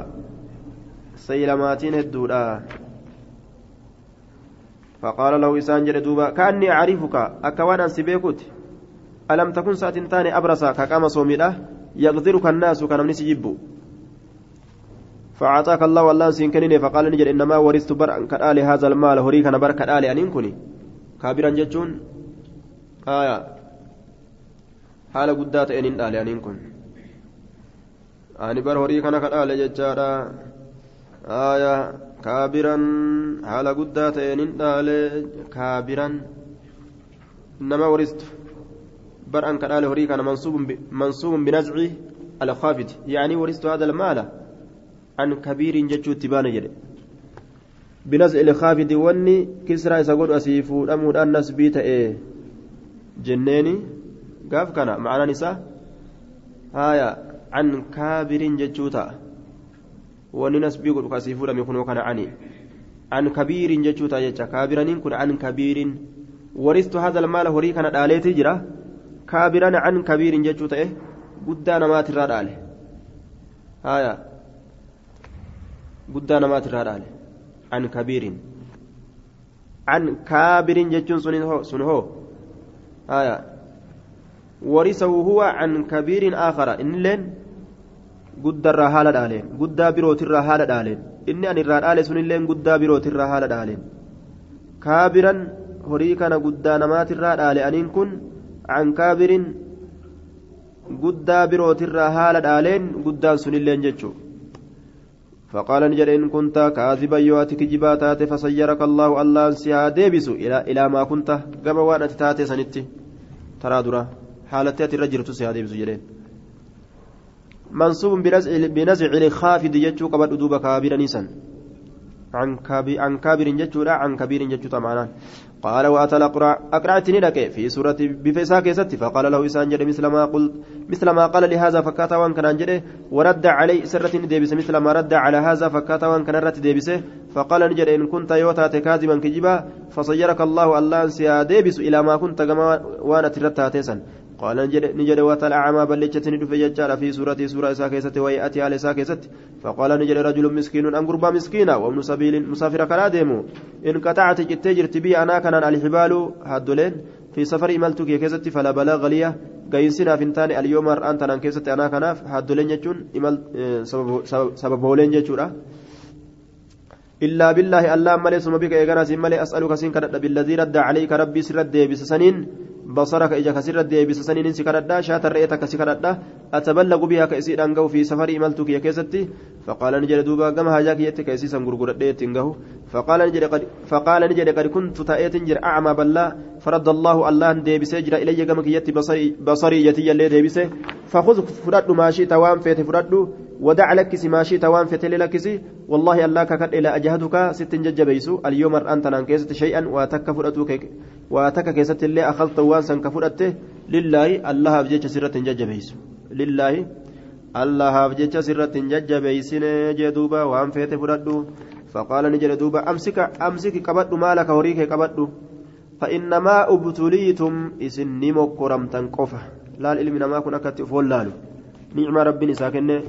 saylamaatiin hedduudha فقال له إسان جل دوبا كأني أعرفك أكوان أنسي بيكوت ألم تكن ساعة تاني أبرسا كقام صوميدا يغدرك الناس كان من سجبو فأعطاك الله والله سينكنني فقال نجد إنما ورثت بر أن كالآل هذا المال هريك أنا بر كالآل أن كني. كابرا جتون آية. حال قدات أن آل أن كن. أني بر هريك أنا كالآل جتارا آية. كابرا حال قدات أن آل. كابرا إنما ورثت بر أن كالآل هريك أنا منصوب منصوب بنزعه الخافض يعني ورثت هذا المال. جتشو تبان جده بنزع الخافض وني كسرى يسقط أسيفو أمود الناس بيتا إيه جنيني؟ قاف كان. معنا نساء هايا. عن كابر جتشو تا. وني ناس بيقول أسيفو لم يكونوا كان عني. عن كبير جتشو تا جتشا كابرا كن عن كبير. ورثت هذا المال هوري كان داليتي جرا كابرا عن كبير جتشو تا إيه قدانا ما ترى داله هايا. Guddaa namaati irraa dhaale. An kabiirin. An kaabirin jechuun sun hoo warisahu huwa an kabiirin aakara innilleen guddarraa haala dhaaleen. Guddaa birootirraa haala dhaaleen. Inni an irraa dhaale sunilleen guddaa birootirraa haala dhaaleen. Kaabiran horii kana guddaa namaatirraa dhaale. Aniin kun an kaabirin guddaa birootirraa haala dhaaleen guddaan sunilleen jechuudha فقال نجد إن كنت كاذبا يواتك جباتات فصيرك الله الله سيها ديبس إلى إلى ما كنت قبل وأنا تتاتي سنتي. ترى درا. حالتي الرجل سيها ديبس جدين منصوب بنزع الخافض يجو قبل أدوب كابر نيسان. عن كابر لا عن كبير يجو طبعا قال وأتى الأقرع. أقرعتني لك. في سورة بفساك ستي فقال له إسان جد مثل ما قلت مثل ما قال لهذا فكاتا وان كان جده ورد علي سرة ديبس. مثل ما رد على هذا فكاتا وان كان رت ديبسه فقال نجد إن كنت يوتا كاذبا كجبا فصيرك الله الله سيا ديبس إلى ما كنت وأنا ترتا تيسن قال نجد نجد واتى الأعمى بلجتني دف يجعل في سورة سورة ساكيست ويأتي على ساكيست فقال نجد رجل مسكين أن قربا مسكينا وابن سبيل مسافر كلا ديمو إن قطعت جتجر تبي أنا كان الحبال هادولين في سفر إمالتك كيست فلا بلاغ لي. قينسنا فنتان اليوم أنت أنا كيست أنا كناف هادولين يجون إمال سبب هولين يجون إلا بالله الله ملي ثم بك إيغانا سين أسألك سين بالذي رد عليك ربي سرد بسسنين بصرك إجا كسرد بسسنين سكرد شات الرئيتك سكرد أتبلغ بها كأسير أنقو في سفر إملتك يا كيستي فقال نجد دوبا كما هاجاك يتك أسيسا غرغرد تنقه فقال نجد قد فقال نجد قد كنت تأيت جر أعمى بلا. فرد الله الله ديبسي جرى إلي كما يتي بصري بصري يتي اللي ديبسي فخذ فرد ما شئت وان فيت فرد. ودع لك ما شئت وان فيت لك والله الله ككد إلى أجهدك ست ججبيسو. اليوم أنت نانكيست شيئا وأتك فرأتك وأتك كيست اللي أخذت وانسا كفرأته لله الله بجيش سرة ججبيسو. لله jajjabeeysine jee duuba waan feete fudhadhu faqaala ni jedhe duuba amsika amsiki qabadhu maalaka horii kee qabadhu فإنما أبتليتم إسن نمو كرمتن قفة. لا العلم نما كن أكت فولالو نعم ربي نساكن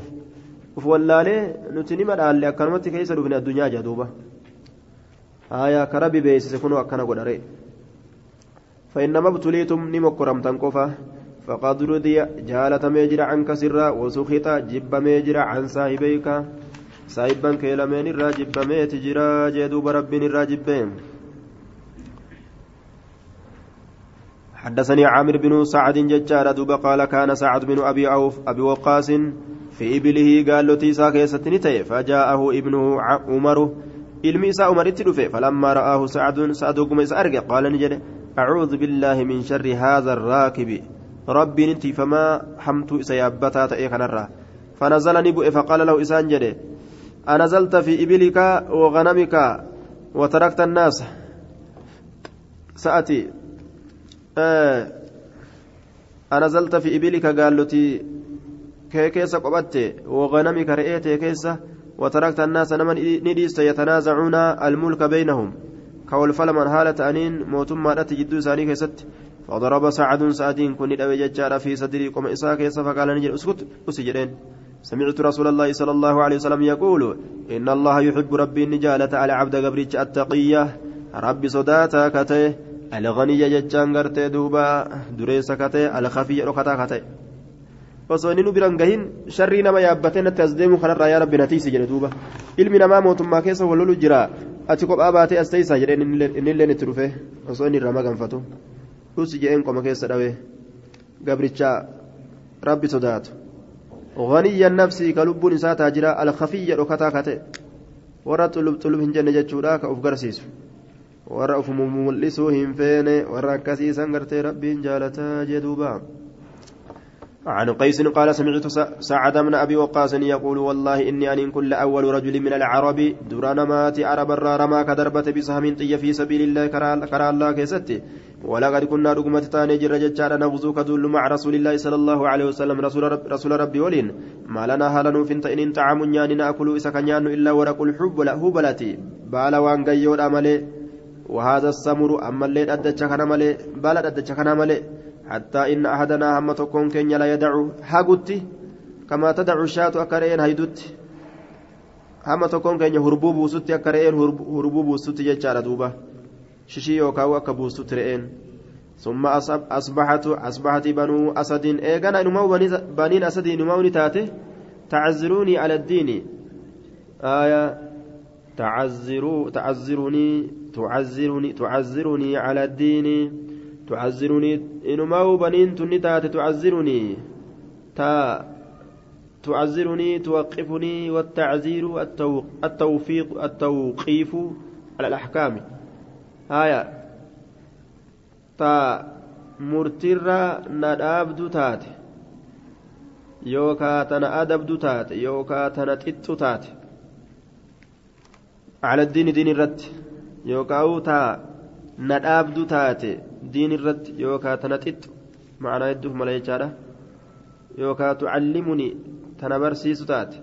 فولالي نتنم الآلي أكرمتي كيس من الدنيا جدوبة آية كربي بيسس كنوا أكنا قدري فإنما ابتليتم نمو كرمتن قفة فقد رضي جالة ميجر عنك سرا وسخط جب ميجر عن صاحبيك صاحبا كيلمين الراجب ميت جرا جدوب ربي الراجبين حدثني عامر بن سعد ججار دوب قال كان سعد بن أبي عوف أبي وقاص في إبله قال له تيسا كيستني فجاءه ابنه عمر ra'aahu sacdun sa'ad hogguma isa arge qaala ni jedhe acuudu billaahi min sharri haadha arraakibi rabbiin intiifamaa hamtuu isa yaabbataa ta'e kanarraa fanazala ni bu'e faqaala lahu isaan jedhe anazalta fi ibilika waganamika watarakta annaasa sa'ati anazalta fi ibilika gaallotii kee keessa qophatte waganamika re'ee tee keessa وتركت الناس نمن نديست يتنازعون الملك بينهم. كولفلمن هالة أنين موتما لا تجدو ساني كيست. فضرب سعد سعدين كن ندوي ججار في صدري قم إساء كيس فقال نجل أسكت أسجرين سمعت رسول الله صلى الله عليه وسلم يقول إن الله يحب ربي النجالة على عبد قبريج التقية. ربي صداتا كته الغني ججان قرتي دوبا دريس كته الخفي ركتا كته osoo inni nu biran gahin sharrii nama yaabbatee natti as deemu kanarraa yaa rabbi natiisi jedhe duuba ilmi namaa mootummaa keessa wal lolu jira ati kophaa baatee as teessaa jedhee innilleen itti dhufe osoo inni irraa maganfatu dhusi jedheen qoma keessa dhawee gabrichaa rabbi sodaatu غني النفس كلب نساء تاجرا الخفية ركتا كته ورا طلب طلب هنجن جتشودا غرسيس ورا أوف مملسو هم فين؟ ورا كسيسا غرتي ربي جالتا جدوبا. عن قيس قال سمعت سعد بن أبي وقاص يقول والله إني ان كل أول رجل من العرب دران مات عرب الرارما كدربت بسهم طي في سبيل الله كرى الله كيستي. ولقد كنا رقمة تاني جر ججار نغزو كدل مع رسول الله صلى الله عليه وسلم. رسول, رب رسول ربي ولين. ما لنا هلن فنت إن طعام نيان نأكل إسك نيان إلا ورق الحب له بلتي بالا وان غيود امله وهذا السمر أما الليل ادچ كنا مله بالا ادچ كنا مله حتى إن أحدنا هم تكون كن لا يدع هاغوتي كما تدع الشاة أكرين هيدوت هم تكون كن هربوب وسوتي أكرين هربوب وسوتي جتشارة دوبا. ششي يوكاو أكبوستو ترئين ثم أصبحت أصبحت بنو أسد. إيغانا نمو بنين أسد نمو نتاتي؟ تعذروني على الدين. آية تعذروا تعذروني تعذروني تعذروني على الدين. تعذرني إنما بنين تنتات تعذرني تا تعذرني توقفني والتعزير التوفيق التوقيف على الأحكام. آية. تا مرترة ندابد تات. يوكا تنا أدبد تات. يوكا تنا تت تات. على الدين دين الرد يوكا تا ندابد تات diin irratti yookaan tana xixxu ma'anaa hedduuf mala jechaadha yookaan tucallimuni tana barsiisu taate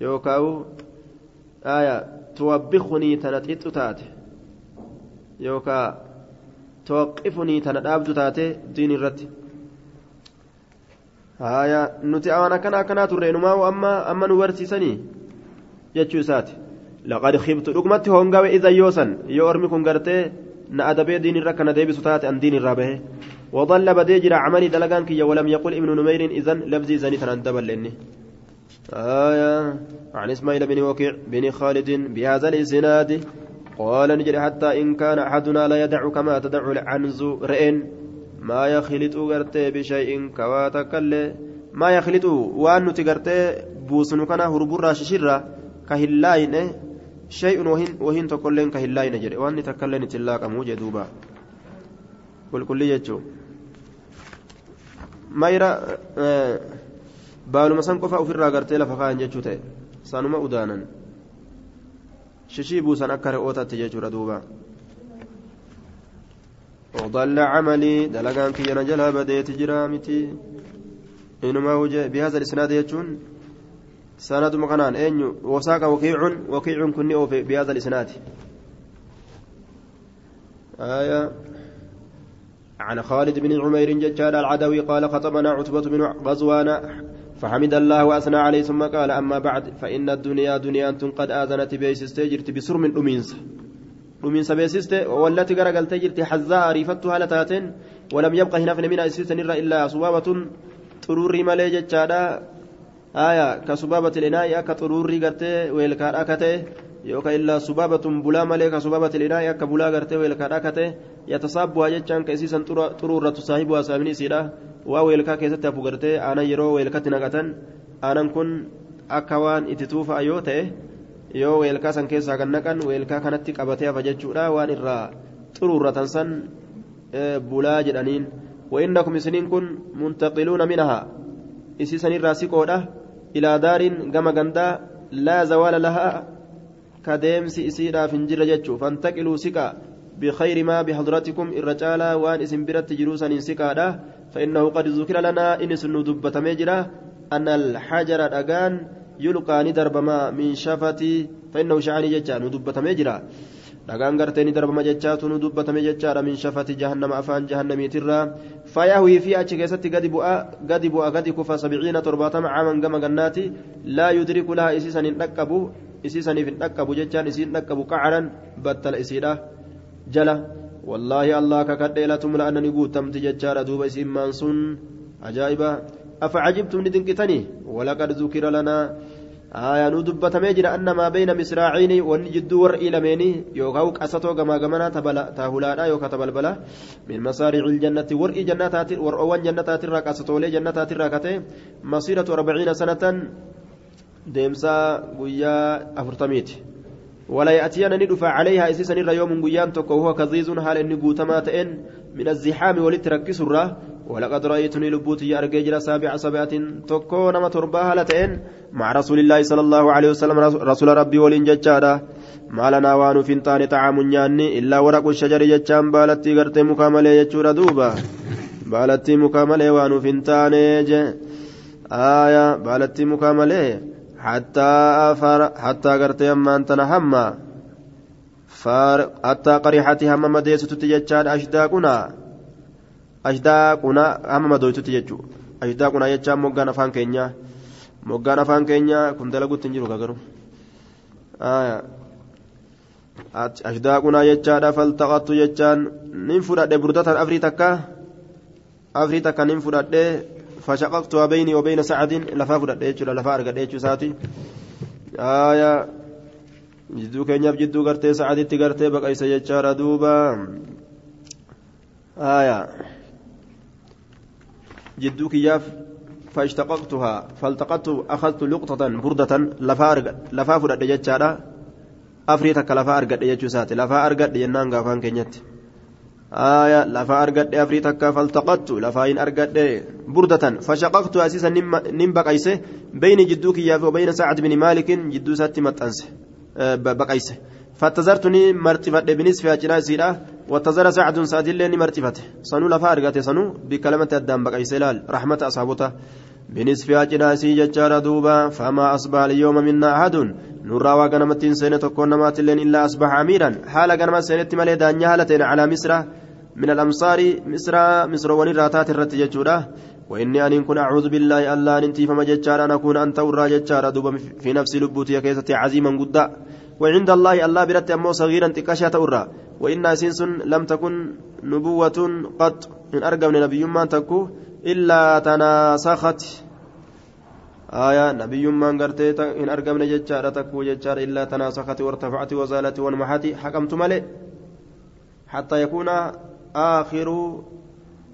yookaan aayaa tuwabbikunii tana xixxu taate yookaan tuwaqqifunii tana dhaabdu taate diin irratti aayaa nuti waan akkana akkanaa turre iza yoosan yoo ormi kun gartee na adabee diin irra kana deebisu taate an diin irraa bahe وضل بديجر عملي دلقان كي ولم يقل ابن نمير إذن لفظي زني تنندب لني. آية. عن إسماعيل بن وكيع بن خالد بهذا الإسناد. قال نجري حتى إن كان أحدنا لا يدع كما تدع العنز رئن. ما يخلط غرتي بشيء كواتك ما يخلط وأن تغرتي بوسن كان هربورا ششرا شيء وهن وهن تقولين كهلاين جري وأن تكلين تلاك موجة دوبا كل كل يجو mayra baaluma san qofa ofirraa gartee lafa kaa'an jechuu ta'e sanuma udaanan shishii buusan akka re'ootaatti jechuudha duuba وضل عملي دلقان كي نجلا بديت جرامتي إنما وجه بهذا الإسناد يجون سند مكانان أين وساق وكيع وكيع كني بهذا الإسناد. آية. عن خالد بن عمير ججال العدوي قال خطبنا عتبة بن غزوان فحمد الله وأثنى عليه ثم قال أما بعد فإن الدنيا دنيا قد آذنت بيسست بسر من أمينس. أمينس بيسست والتي قرقلت جرت حزاء ريفتها لتاتين ولم يبقى هنا من أسيسن إلا صبابة طروري مالي ججالا آية كصبابة الإناء كطروري قرتي ويلكار أكته yookaan illaa subaabatun bulaa malee ka subaabati linaa akka bulaa gartee weelkaadhaa kate yatasaabu'aa jechaan ka isiisan xuruurratu saahibu hasaabni isiidha waa weelkaa keessatti hafu gartee aanan yeroo weelkatti naqatan aanan kun akka waan itti tuufa'a yoo ta'e yoo weelkaa san keessaa kan naqan weelkaa kanatti qabatee hafa jechuudha waan irraa xuruurratan san bulaa jedhaniin وإنكم سنين كن منتقلون منها إسيسن الراسقودة إلى دار كما غندا لا زوال لها كديمس إسيرا فنجر جتشو فانتقلوا سكا بخير ما بحضرتكم الرجال وان اسم برت جلوسا سكا فإنه قد ذكر لنا إن سنو دبة مجرى أن الحجر الأغان يلقى ندرب ما من شفتي فإنه شعني جتشا ندبة مجرى dhagaan gartee ni darbama jechaatu nu dubbatame jechaadha min shafati jahannama afaan jahannamiitirraa fayahwii fi achi keessatti gadi bu'a gadi bu'a gadi kufa sabiciina torbaatama caaman gama gannaati laa yudriku laha isiisan hin dhaqqabu isiisaniif hin dhaqqabu jechaan isiin dhaqqabu qacaran battala isiidha jala wallaahi allah kakadhee latumla annani guutamti jechaadha duuba isiin maan sun ajaa'iba afa cajibtum ni dinqitanii walaqad zukira lanaa آية ندبت ميجر أن ما بين مسراعين ونجد ورئي لميني يوكاو قصتو كما كمنا تاهلانا يوكا تبلبلا. من مسارع الجنة ورئي جناتات ورؤوان جناتات الراكاسة لي جناتات الراكتة مسيرة أربعين سنة ديمسا قويا أفرتميت. ولا يأتينا ندفع عليها إسيسا نرى يوم قيان تكو هو كظيظ حال إني قوتماتين من الزحام ولتركس الراه ولقد رأيتني لبوتي أرجيجر سابع سبعة تكو نما ترباها لتين مع رسول الله صلى الله عليه وسلم رسول ربي ولين ججارة ما لنا وان فنتان طعام نياني إلا ورق الشجر ججان بالتي غرتي مكاملة يجور دوبا. بالتي مكاملة وان فنتان آية بالتي مكاملة. حتى أفر حتى غرتي أما أنت نهما حتى قريحتي هم مديسة تججان أشداقنا. Ashdaaquna hamma madooytutti jechuudha ashdaaquna jechaan moggaan afaan keenyaa moggaan afaan keenyaa kun dalaguutti hin jiru garuu ashdaaquna jechaadha faltaqattu jechaan nin fudhadhe burdatan afrii takka afrii takka nin fudhadhe fashaqaqtu bayni wabayna sacadin lafaa fudhadhe jechuudha lafaa argadhe jechuu isaati jidduu keenyaaf jidduu gartee sacaditti gartee baqaysa jechaadha duuba aayaa جدو كياف فاشتققتها فالتقطت أخذت لقطة بردة لفا لفا فرد جتشارا أفريتك لفا أرقد جتشوسات لفا أرقد جنان غافان كينيت آية لفا أرقد أفريتك فالتقطت لفا إن أرقد بردة. فشققت أسيسا نم بقيسه بين جدو كياف وبين سعد بن مالك جدو ساتي متأنسه أه بقيسه. فاتزرتني مرتفت بنصف أجناسي واتزر سعد سعد اللي مرتفت سنو لفا أرغت سنو بكلمة الدم بقى سلال رحمة أصحابته بنصف أجناسي ججار دوبا. فما أصبح اليوم منا أحد. نرى وغنمتين سنة تكون نمات اللين إلا أصبح أميرا. حال غنمت سنة مالي دانيا هالتين على مصر. من الأمصار مصر مصر ونراتات الرت ججورة وإني أن كن أعوذ بالله ألا ننتي فما ججار أن أكون أنت ورا ججار دوبا في نفس لبوتي كيستي عزيما قدا. وعند الله الله برت أمو صغيرا تكاشا تورا. وإن أسنس لم تكن نبوة قد إن أرقم نبي ما تكو إلا تناسخت. آية نبي ما قرتي إن أرقم ججارة تكو ججارة إلا تناسخت وارتفعت وزالت وانمحت حكمت ملئ حتى يكون آخر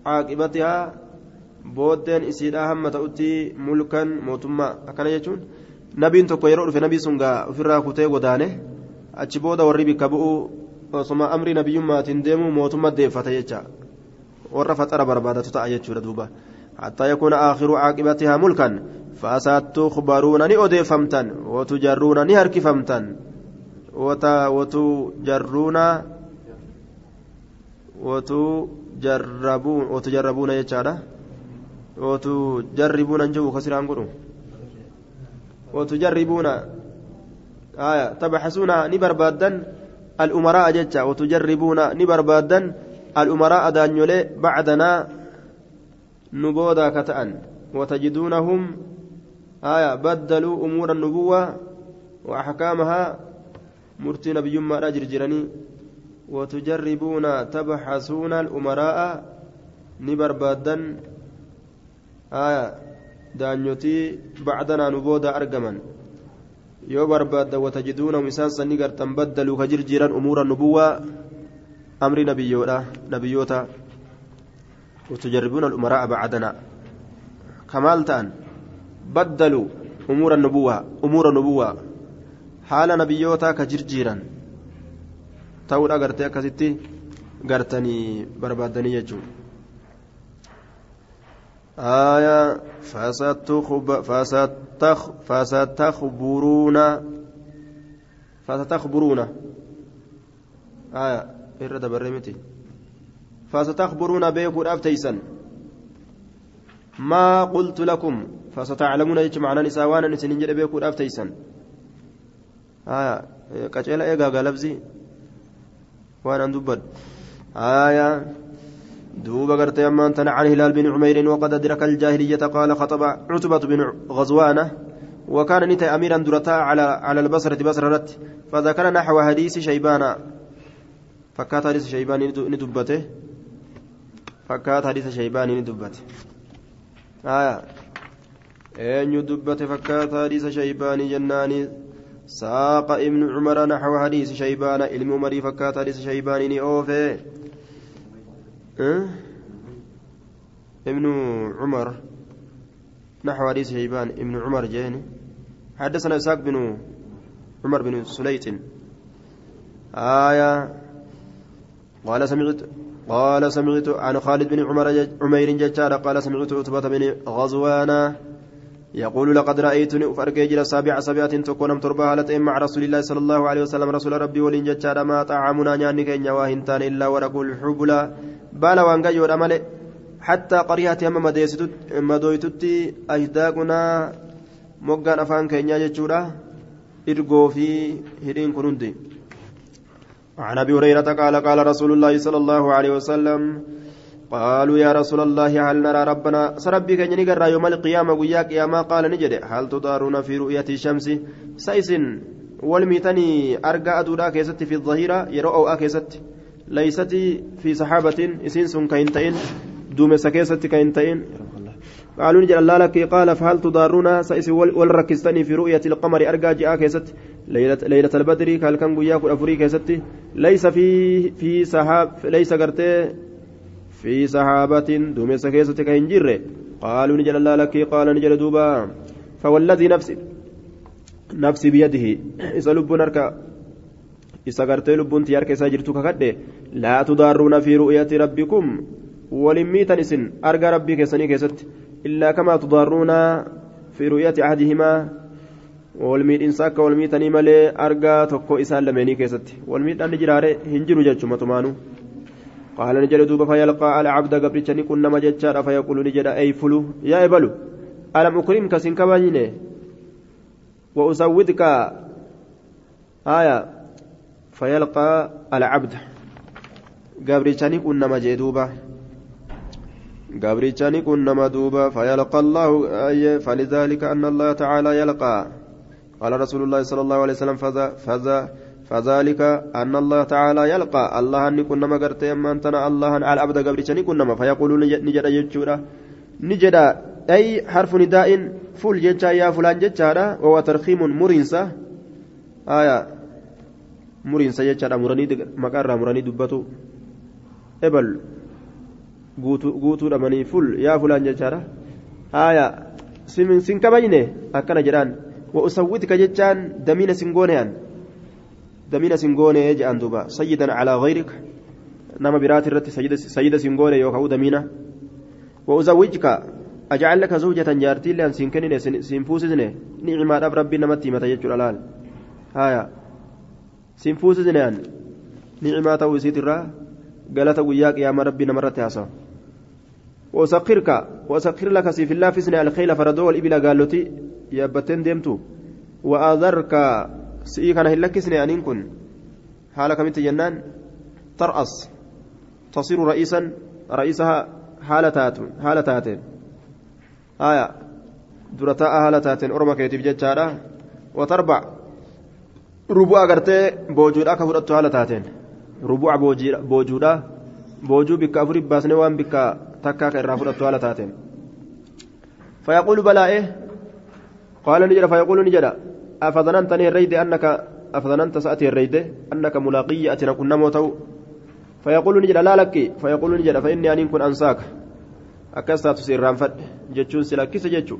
عاقبتها بودين إسيدا هم ملكا موتما. أكن يجون؟ Nabiin tokko yeroo dhufe nabii sun gaa ofirraa kutee godaane achi booda warri bikka bu'u osuma amrii nabiyyummaatiin deemu mootummaa deeffata jecha warra faxara barbaadatu ta'a jechuudha duuba حتى يكون آخر عاقبتها ملكا فستخبرون ني أوديفمتن وتجرون ني هركفمتن وتجرون وتجربون وتجربون يجعل وتجربون أنجو كسر أنقروا وتجربون آية تبحثون نبربادا الأمراء جتا وتجربون نبربادا الأمراء دانيولي بعدنا نبودا كتأن. وتجدونهم آية بدلوا أمور النبوة وأحكامها. مرتي نبي ما أجر جرني وتجربون تبحثون الأمراء نبربادا آية. دانيوتي بعدنا نبودا أرجما yoo barbaadda watajiduunahum isaan sanni gartan baddaluu ka jirjiiran umuura nubuwaa amri nabiyyoodha nabiyyoota. وتجربون الأمراء بعدنا كمال تان بدلوا أمور النبوة أمور النبوة حال نبيوتا كجرجيرا تاول أغرتي أكستي غرتني بربادني يجو آية فستخب فستخ فستخبرون فستخبرون. آية إرد برمتي. فستخبرون بيكون أفتيسا ما قلت لكم؟ فستعلمون يجمع معنى نساوانا نسنين جد بيكون أفتيسا آية قتل إيقا لفظي. وأنا ندبر. آية دوب قرت يمان عن هلال بن عمير وقد أدرك الجاهلية قال خطب عتبة بن غزوانة وكان نتي أميرا درتا على على البصرة بصرة فذكر نحو حديث شيبان فكات حديث شيبان ندبته. فكات حديث شيبان ندبته. آية. أين دبته فكات حديث شيبان جناني. ساق ابن عمر نحو حديث شيبان علم مري فكات حديث شيبان أوفي. ابن عمر. نحو حديث شيبان. ابن عمر جاني حدثنا إسحاق بن عمر بن سليط آية. قال سمعت قال سمعت عن خالد بن عمر عمير ججار قال سمعت عتبة بن غزوان يقول لقد رأيتني أفرق جل سابع سبعة تكون تربى هالتين مع رسول الله صلى الله عليه وسلم. رسول ربي ولين ججار ما طعامنا نياني كين واهنتان إلا ورقول الحبلى waan gayyoodha male hattaa qariyaati hamma madooytutti ahdaaqunaa moggaan afaan keenyaa jechuudha irgoo fi hidhiin kun hundi عن أبي هريرة قال قال رسول الله صلى الله عليه وسلم قالوا يا رسول الله هل نرى ربنا؟ سربي كان نقرا يوم القيامه وياك يا ما قال نجد. هل تضارون في رؤية الشمس؟ سيس والميتني ارجع أدودا كيست في الظهيرة يروا أو اكيست ليست في صحابة إسين سن كاين دوم سكيست كاين قالوا نجل الله لك. قال فهل تضارون؟ سيس والركستني في رؤية القمر أرجع جاء ليلة, ليلة البدر قال كان قياك الأفري كيست. ليس في في صحاب ليس قرتي في صحابة دوم سكيست كاين جر قالوا نجل الله لك قال نجل دوبا فوالذي نفسي نفسي بيده إذا لبنا isa gartee lubbuun tiyyaar keessaa jirtu kakadhe laa tudaarruuna fi ru'yati rabbikum walin miitan isin argaa rabbii keessanii keessatti illaa kamaa tudaarruuna fi ru'yati ahadihimaa wal miidhinsa akka wal miitanii malee argaa tokko isaan lameenii keessatti wal miidhaan ni jiraare hin jiru jechuma قال نجد دوبا فيلقى على عبد قبرتني كنا مجتشا فيقول نجد أي فلو؟ يا إبلو ألم أكرمك سنكبانيني وأسودك آية فيلقى العبد قابريتشاني كن نما جدوبا قابريتشاني كن نما دوبا فيلقى الله أي فلذلك أن الله تعالى يلقى. قال رسول الله صلى الله عليه وسلم فذا فذا فذلك أن الله تعالى يلقى الله أن كن نما قرت الله على العبد قابريتشاني كن نما فيقول نجد يجورا نجد أي حرف نداء فول جتشا يا فلان جتشا وهو ترخيم مرنسة آية muriinsa jechaadha muranii maqaarraa muranii dubbatu ebal guutuu dhamanii ful yaa fulaan jechaadha haaya sin kabayne akkana jedhaan wa usawwitka jechaan damiina sin gooneyaan damiina sin goonee jedhan duuba sayyidan calaa ghayrika nama biraati irratti sayyida sin goone yookaan damiina wa usawwijka aja'al laka zawjatan jaartiillee an siin kennine siin fuusisne ni'imaadhaaf rabbiin namatti himata jechuudha laal haaya sin fuusisneen ni'imaa ta'uu isiitirraa galata guyyaa qiyaamaa rabbii namarratti haasawa وسخرك وسخر لك سيف الله سئي كان هلك سنة أنين كن حالك من جنان ترأس تصير رئيسا رئيسها حالتات حالتاتين آية درتاء حالتاتين أرمى كيتب جتشارا وتربع ربوع قرتي بوجودا كفرت حالتاتين ربوع بوجودا بوجو بك أفري باسني وان بك تكاك الرافضة على تاتين فيقول بلى إيه قال نجد فيقول نجد أفظننتني الريد أنك أفظننت سأتي الريد أنك ملاقي أتنا كنا موتو. فيقول نجد لا لك. فيقول نجد فإني أن كن أنساك. أكسات تسير رانفد جتشون سلاكس جتشو.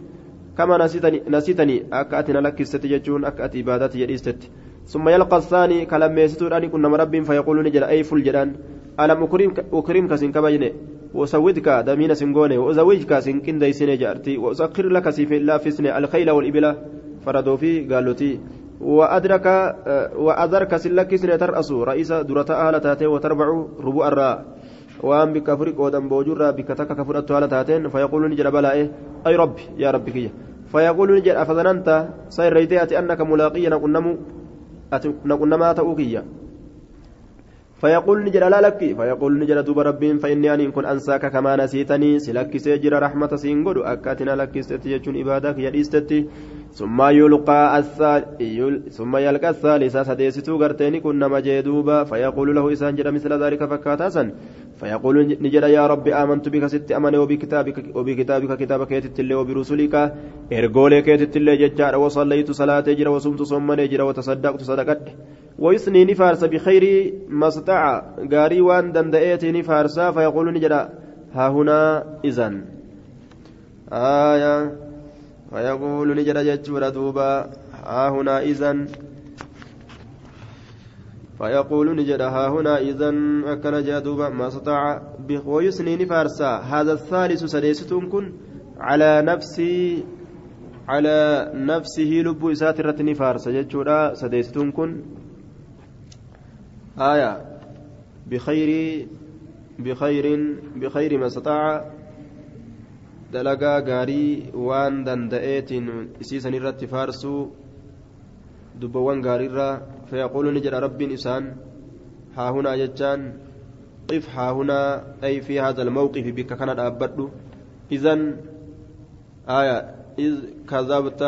كما نسيتني نسيتني. أكأتنا لك جتشون. أكأت إبادتي جديستت ثم يلقى الثاني كلام يستور أن كنا مرب فيقول نجد أي فل جدان. ألم أكرمك أكرمك سنكبجني وسودك دمين سنغوني وزوجك سنكن ديسين جارتي وأسخر لك سيف الله في الخيل والإبلة. فردوا في قالوتي وأدرك وأدرك سلك سنة ترأس رئيس درة أهل تاتي وتربع ربوع الراء وأن بك فرق ودم بوجر بك تك كفرت أهل تاتين فيقول نجد بلا إيه أي ربي يا ربي كي فيقول نجد أفظننت سير ريتي أنك ملاقي نقنما تأوكيا فيقول نجد لا لك فيقول نجد دوب ربين فإني أن كن أنساك كما نسيتني سلك سيجر رحمة سينقل أكاتنا لك استتيجون إبادك يديستتي ثم يلقى ثم يلقى الثالثة سديستو غرتين كن مجدوبا فيقول له إسان جد مثل ذلك فكاتاسا فيقول نجد يا رب آمنت بك ست أمن وبكتابك وبكتابك كتابك يتتلي وبرسلك. إرقولك يتتلي ججار وصليت صلاة جر وصمت صمني جر وتصدقت صدقت. ويثني نفارس بخير ما استطاع. غاري وان دندئت نفارسا فيقول نجرا ها هنا إذن. آية فيقول نجرا جتشورا دوبا ها هنا إذن. فيقول نجد ها هنا إذن. أكن جادوبا ما استطاع ويثني نفارسا. هذا الثالث سديستون كن على نفسي على نفسه لب إسات الرتني فارس جتشورا سديستون آية. بخير بخير بخير ما استطاع دلقا غاري وان دندئت إسيسن الرت فارسو دبوان غاريرا فيقول نجد رب إسان ها هنا جتان قف ها هنا أي في هذا الموقف بك كان أبدو إذن آية إذ كذبت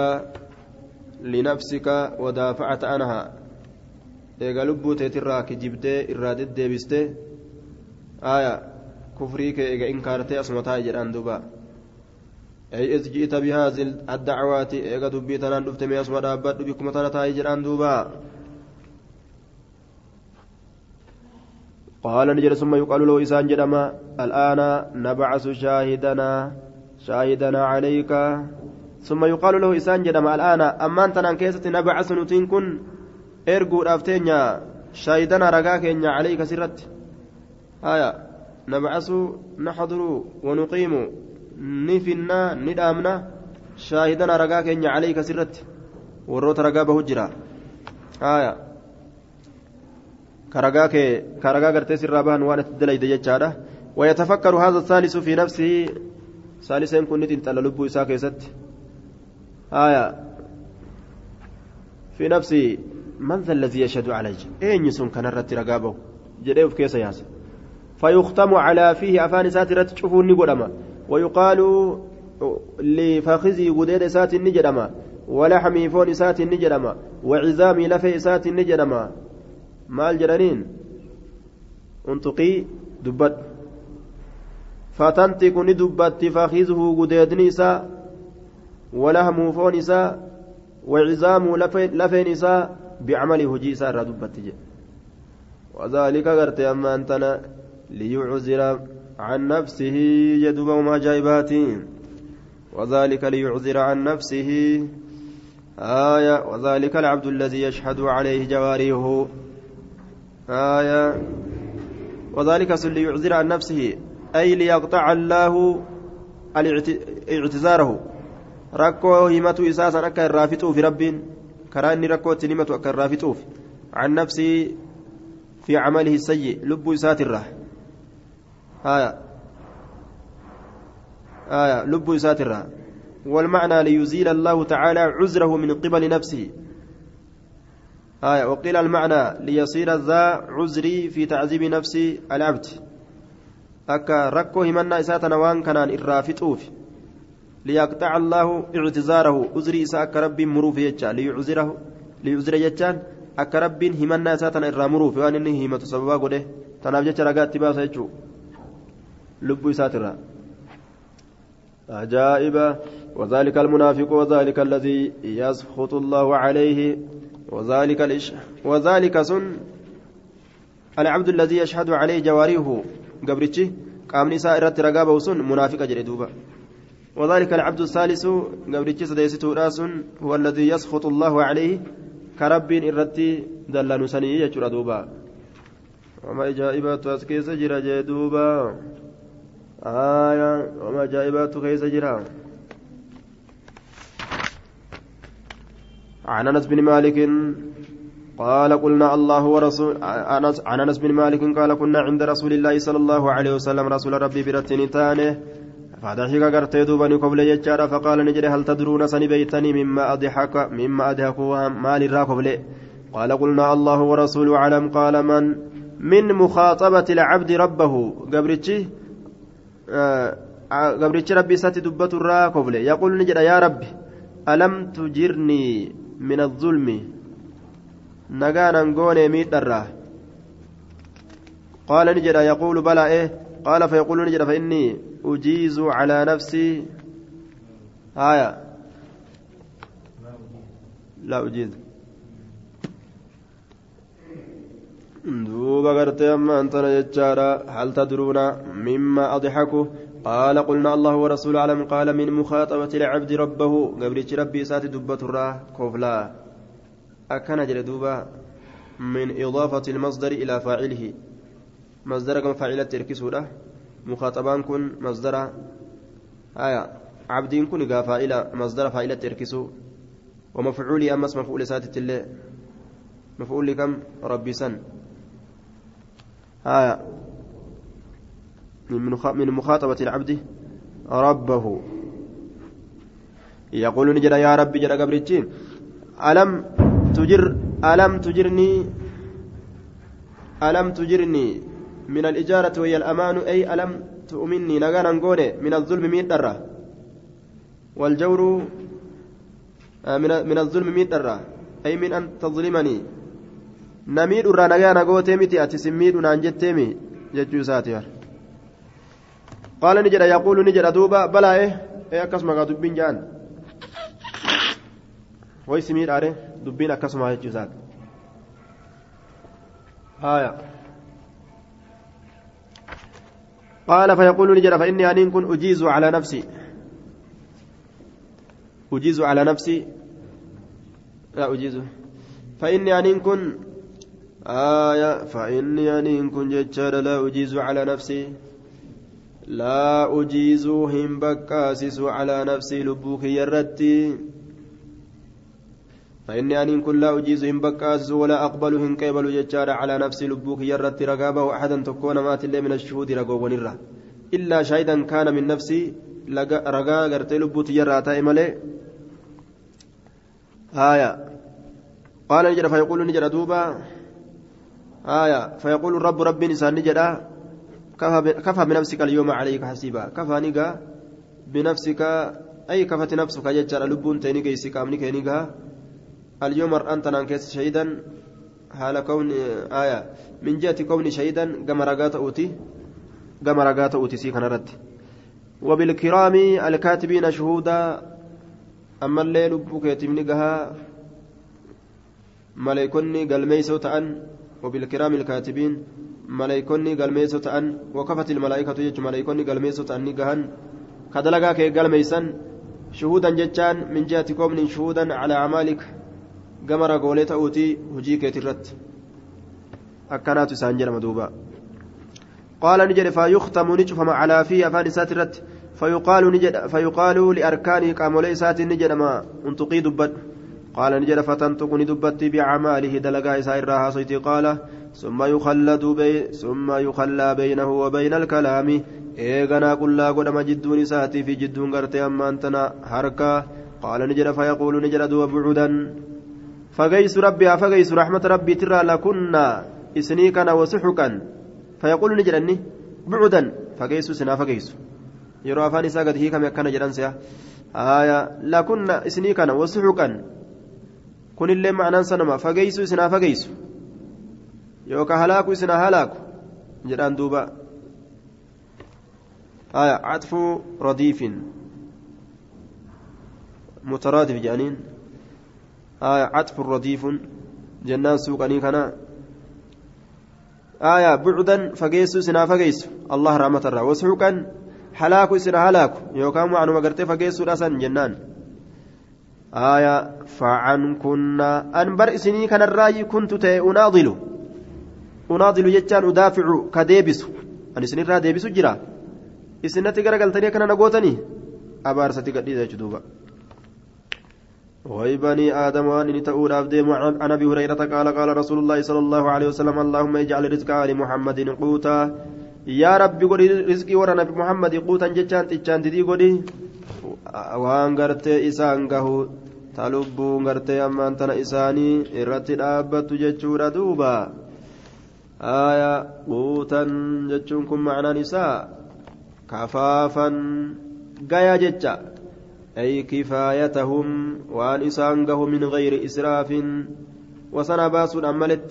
لنفسك ودافعت عنها eega lubbuu teetirraa kijibdee irraa deddeebistee aya kufrii kee eega inkaartee asuma taa'e jedhaan duuba. أي إذ جئت بهذه الدعوات إيقا دبي تنان دفت مي أسمى دابت بكم تنا تاي جران دوبا قال نجر ثم يقال له إسان جدما الآن نبعث شاهدنا شاهدنا عليك ثم يقال له إسان جدما الآن أما أنت نكيست نبعث نتين كن teenya shaayidana ragaa keenya calayka sirratti. Haya nabcasu naxduru wanuqiimu ni finnaa ni dhaamna shaahidana ragaa keenya calayka sirratti warroota ragaa bahu jira. Haya كرجاك كرجا قرتي سر بان وأنا تدلي دجاجة ويتفكر هذا الثالث في نفسه ثالثا كنت انت لبو إساك يست آية في نفسي من ذا الذي يشهد علي أين يسون كان الرت رقابه جديه في كيس ياس فيختم على فيه أفان ساترة تشوفوني قدما ويقال لفخذي قدير سات النجدما ولحمي فون سات النجدما وعزامي لفي سات untuqii dubbadhu fatantiqu ni dubbatti fakizuhu gudeedni isaa walahmuu foon isaa wacizaamuu lafeen isaa bicamali hojii isaa irraa dubbatti jedhe وذلك قرت أما أنتنا ليعذر عن نفسه يدوم أجايبات وذلك ليعذر عن نفسه. آية وذلك العبد الذي يشهد عليه جواريه آية وذلك ليعذر عن نفسه أي ليقطع الله اعتذاره. ركو همته إساسا أكا الرافتو في رب كراني ركو تنمة الرافتو عن نفسه في عمله السيء لب إسات الره آية. آية. لب ساترة. والمعنى ليزيل الله تعالى عذره من قبل نفسه. آية. وقيل المعنى ليصير ذا عذري في تعذيب نفس العبد. أكا ركو همنا إساتنا وان كانان إرافطوف. ليقطع الله اعتذاره. عذري إسا أكا ربي مروف يجا. ليعذره ليعذر يجان. أكا همنا إساتنا إرا مروف. وان إنه همة سببا قده. تناف جتش رقات تباسا يجو. لبو إساتنا عجائب وذلك المنافق وذلك الذي يسخط الله عليه. وذلك الإش وذلك سن. العبد الذي يشهد عليه جواريه قبرتشي قامني سائرة رقابة سن منافق جريدوبا وذلك العبد الثالث قبرتشي سديستو راس هو الذي يسخط الله عليه. كرب إرتي دلن سني يجر دوبا. وما إجائبات أسكيس جرى جدوبا آية وما إجائبات كيس جرى عن أنس بن مالك قال قلنا الله ورسول عن انس بن مالك قال كنا عند رسول الله صلى الله عليه وسلم رسول ربي برتني تانه. فضحك قرتي دوبني قبل يجارة فقال نجري هل تدرون سني بيتني مما أضحك مما أضحك مال الراقب قال قلنا الله ورسوله علم قال من من مخاطبة العبد ربه. قبرتشي؟ gabrichi rabbi isatti dubbatu irraa kofle. Yaquul ni jedha yaa rabbi alam tujirnii min azulmi nagaa nan goone miidharraa? Qaala ni jedha yaquulu bala'e eh. qaala fayaquulu ni jedha fa innii ujiizu calaa nafsii. Haaya. Laa ujiizu. دوبا غرتي أما أنت جتشارا هل تدرون مما أضحكوا قال قلنا الله ورسوله أعلم قال من مخاطبة العبد ربه قبل ربي ساتي دبة الراه كوفلا أكن جلدوبا من إضافة المصدر إلى فاعله مصدر كم فاعلة تركسوده مخاطبان كن مصدر آية عبدين كن فاعلة مصدر فاعلة تركسو ومفعولي أمس مفعول ساتت الله مفعول كم ربي سن آية. من مخاطبة العبد ربه. يقول نجد يا ربي جرى قبرتي ألم تجر ألم تجرني ألم تجرني من الإجارة وهي الأمان؟ أي ألم تؤمني نغانا نقول من الظلم مين درة. والجور آه، من الظلم مين درة. أي من أن تظلمني. نميد الرا نغانا قوتي متي أتسميد نانجتي جتشو ساتيار قال نجد يقول نجد دوبا بلا إيه إيه أكسما دبين جان ويسمير أري دبين أكسما يجوزات آية قال فيقول نجد فإني أن كن أجيز على نفسي أجيز على نفسي لا أجيز فإني أن كن آية فإني أن كن جتشار لا أجيز على نفسي. لا أجيز هم بكاسس على نفسي لبوك يرتي. فإني أن كن لا أجيز هم بكاسس ولا أقبل هم قبل ججار على نفسي لبوك يرتي. رقابة أحدا تكون مات اللي من الشهود رقوب ونرى إلا شهيدا كان من نفسي رقا قرتي لبوت يراتا إمالي آية. قال نجر فيقول نجر دوبا. آية فيقول الرب ربي نسان نجر كفى بنفسك اليوم عليك حسيبا. كفى نيغا بنفسك أي كفت نفسك ججر لبون تينيغا يسيكامني كينيغا اليوم أنت نانكيس شهيدا حال كون آية. من جهة كون شهيدا كما رقات أوتي كما رقات أوتي سي كنرت وبالكرام الكاتبين شهودا أما الليل بوكيتم نقها ملائكني قلميسو تأن. وبالكرام الكاتبين ta'an wakafati ilmalaa'ikatu jechuun maleeykonni galmeessoo ta'an ni gahan kadalagaa kee galmeeysan shuhuudan jechaan min jihati koomnin shuhuudan calaa amaalik gama ragoolee ta'uutii hujii keetirratti akkanaatu isaan jedhama duuba قال نجد فيختم نجفم على في أفان ساترت فيقال نجد فيقال لأركان قامولي سات نجد ما انتقي دبت قال نجد فتنتقني دبت بعماله دلقا إسائر قال ثم يخلد بي ثم يخلى بينه وبين الكلام godhama jidduun isaatii fi jidduun gartee ammaan tana harkaa qaala ni jedha fayaquulu ni jedha duuba bucudan fagaysu rabbi haa fagaysu raxmata rabbiitirraa lakunnaa isinii kana wasuxuqan fayaquulu ni jedhanni bucudan fagaysu isinaa fagaysu yeroo afaan isaa gad hiikame akkana jedhan si'a haaya lakunna isinii kana wasuxuqan kunillee ma'anaan sanuma fagaysu isinaa fagaysu yookaan halaaku isinaa halaaku? Jedhaan duuba. Haaya catfu radiifin. جانين آية عطف رديف جنان سوقني كنا آية بعدا فقيسو سنا فقيسو الله رحمة الله وسحوكا هلاكو سنا هلاكو يوكام عنو مقرتي فقيسو راسا جنان آية فعن كنا أنبر سني كان الرأي كنت تي أناضل. أناضل يجان أدافع كديبس. أن سني را ديبس جرا. إسنتي قرقلتني كان نقوتني أبارستي قد إذا جدوبا وبني آدم وأن تؤول أبدي عن أبي هريرة قال قال رسول الله صلى الله عليه وسلم اللهم اجعل رزق آل محمد قوتا. يا ربي قولي رزقي ورا نبي محمد قوتا. جتشان تجان تدي قولي. waan gartee isaan talubbuu gartee ammaan tana isaanii irratti dhaabbattu jechuudha duuba aya quutan jechuun kun macnaan isaa kafaafan gaya jecha أي كفايتهم وأن إسانقه من غير إسراف وسنا باس أملت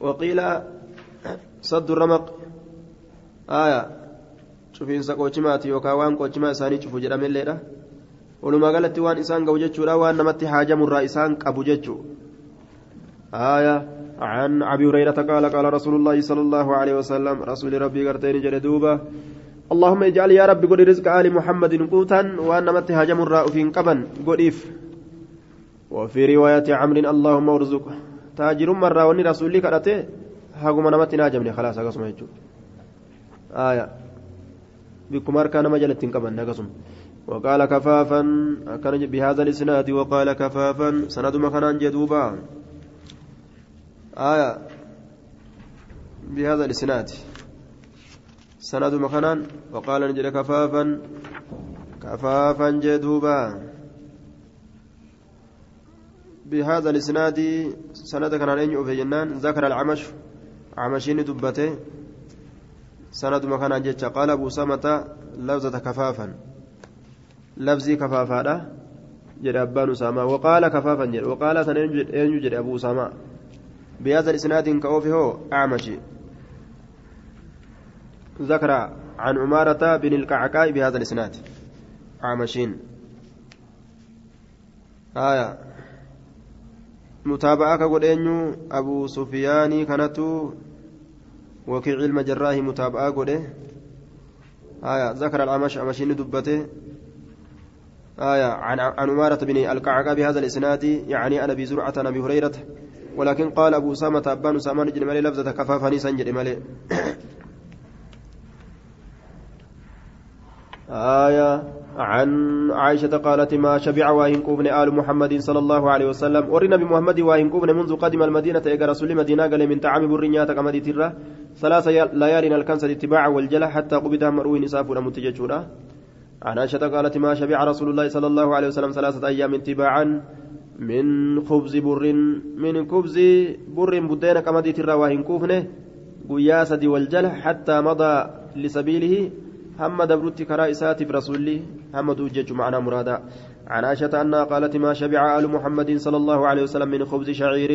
وقيل صد الرمق آية cufiinsa qochimaati yookaan waan qochimaa isaanii cufu jedhamelleedha walumaa galatti waan isaan gahu jechuudha. Waan namatti haajamurraa isaan qabu jechuu آية عن أبي هريرة قال قال رسول الله صلى الله عليه وسلم رسول ربي قرتين جلدوبة اللهم اجعل يا رب قل رزق آل محمد قوتا وأن مت هاجم الراء في قبا قريف وفي رواية عمرو اللهم ارزق تاجر مرة وني رسولك أتي هاقم نمت ناجمني خلاص أقسم آية بكم أركان مجلة قبا نقسم وقال كفافا كان بهذا الإسناد وقال كفافا سند مكان جدوبا آية بهذا الإسناد. سند مكانا وقال نجد كفافا كفافا جدوبا بهذا الإسناد سند كان أن في جنان ذكر العمش عمشين دبته. سند مكانا جد قال أبو سامة لفظة كفافا. لفظي كفافا جد أبان ساما وقال كفافا جد وقال سنين جد أبو ساما بهذا الاسناد كأوفي هو أعمشي ذكر عن عمارة بن الكعكاء بهذا الإسناد عامشين آية متابعة قد أبو سفيان كانت وكيع المجراه متابعة قد آية ذكر العمش عمشين دبته آية عن عن عمارة بن الكعكاء بهذا الإسناد يعني أنا بزرعة أبي هريرة ولكن قال أبو سامة أبان سامان جل لفظة كفافني سنجل مالي (coughs) آية عن عائشة قالت ما شبع واهن كوبن آل محمد صلى الله عليه وسلم. ورنا بمحمد واهن كوبن منذ قدم المدينة إيقى رسول مدينة قال من طعام برنيات كمدي ترى. ثلاث ليال الكنسة اتباع والجلة حتى قبض مروي نساف متججورا عن عائشة قالت ما شبع رسول الله صلى الله عليه وسلم ثلاثة أيام اتباعا من خبز بر من خبز بر بدين كمدي ترى واهن كوفنه قياسة والجلة حتى مضى لسبيله هم دبرت كرا إساتف رسولي هم دوجج معنا مرادا. عن عائشة أنها قالت ما شبع آل محمد صلى الله عليه وسلم من خبز شعير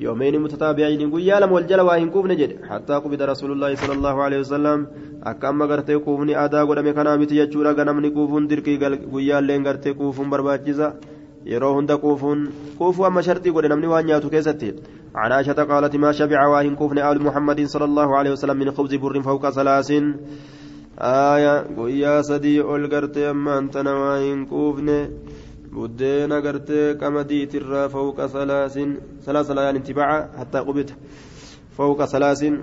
يومين متتابعين. قيا لم والجل واهن كوفن جد. حتى قبض رسول الله صلى الله عليه وسلم. أكما غرتي كوفني آدا قدم كنا متيجورا غنمني كوفن دركي قيا لين غرتي كوفن برباجزا. yeroo hunda quufuun quufuu amma shartii godhe namni waan nyaatu keessatti عن عائشة قالت ما شبع واهن كوفن آل محمد صلى الله عليه وسلم من خبز بر فوق ثلاث. آية sadii ol gartee ammaan tana waa hin quufne buddeena gartee qamadiitirraa fawqa salaasin salaasa layaan intibaaca hattaa qubita fawqa salaasin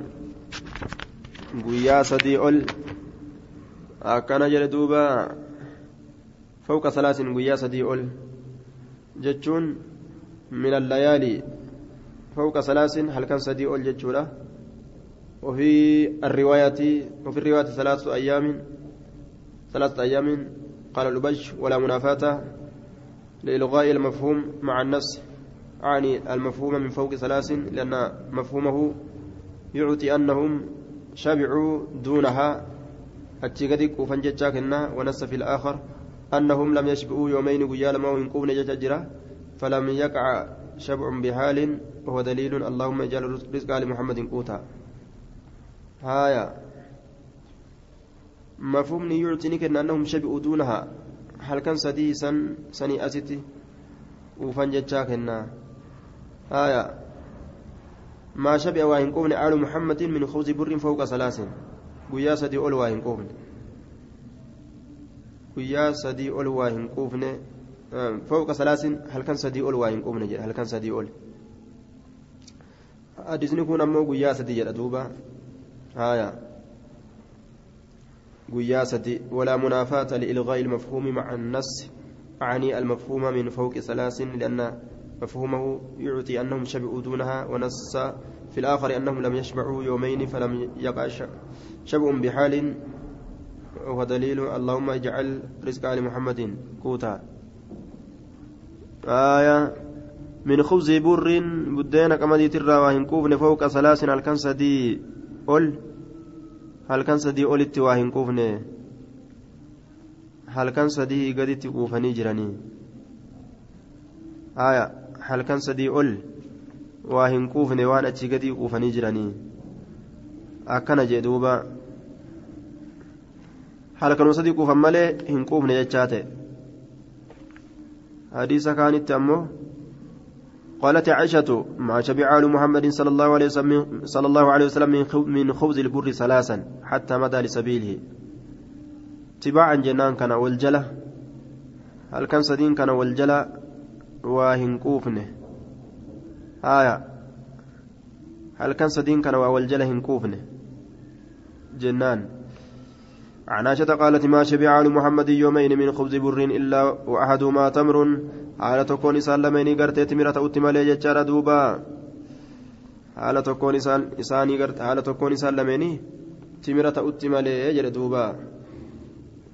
guyyaa sadii ol akkana jedhe duuba fawqa salaasin guyyaa sadii ol jechuun min allayaalii fawqa salaasin halkan sadii ol jechuudha وفي الرواية وفي الرواية ثلاثة أيام ثلاثة أيام قال الأبج ولا منافاة لإلغاء المفهوم مع النص أعني المفهوم من فوق ثلاث لأن مفهومه يعطي أنهم شبعوا دونها. أتشيكتك وفنجتشاكنا ونص في الآخر أنهم لم يشبعوا يومين قيال ما وينقون جججرة فلم يقع شبع بحال وهو دليل اللهم اجعل رزق آل محمد قوتا. هايا مفهومني يعطيني كأن أنهم شبعوا دونها هل كان سدي سن سني أستي وفنجتشاكنا هايا ما شبع واهن قومن آل محمد من خبز بر فوق ثلاث guyyaa sadii ol waa hin quufne guyyaa sadii ol waa hin quufne fawqa salaasin halkan sadii ol waa hin quufne jedha halkan sadii ol hadisni kun ammoo guyyaa guyyaa sadii walaa munaafaata liilgaa'i ilmafhuumi maca annas أعني المفهوم من فوق ثلاث لأن مفهومه يعطي أنهم شبعوا دونها ونص في الآخر أنهم لم يشبعوا يومين فلم يقع شبع بحال. وهو دليل اللهم اجعل رزق آل محمد قوتا. آية. من خبز بر بدينا كما دي ترى وهن فوق ثلاث هل هل كان سدي أول التواهن كوفن هل كان سدي قد تقوفني جراني آية هل كان سدي أول وهن كوفن وان أتي قد يقوفني جراني akkana jee duuba. Halkanuma sadii quufan malee hin quufne jechaa ta'e hadiisa kaanitti ammoo قالت عائشة ما شبع آل محمد صلى الله عليه وسلم صلى الله عليه وسلم من خبز البر ثلاثا حتى مدى لسبيله. تباعا جنان كان والجلة هل كان سدين كان والجلة وهنكوفنه آية هل كان سدين كان والجلة هنكوفنه جنان. عن عائشة قالت ما شبع آل محمد يومين من خبز بر إلا وأحدهما تمر. حالة تكون سالمين قرتي تمرة أتمالي ججارة دوبا. حالة تكون إساني قرت حالة تكون سالمين تمرة أتمالي جرى دوبا.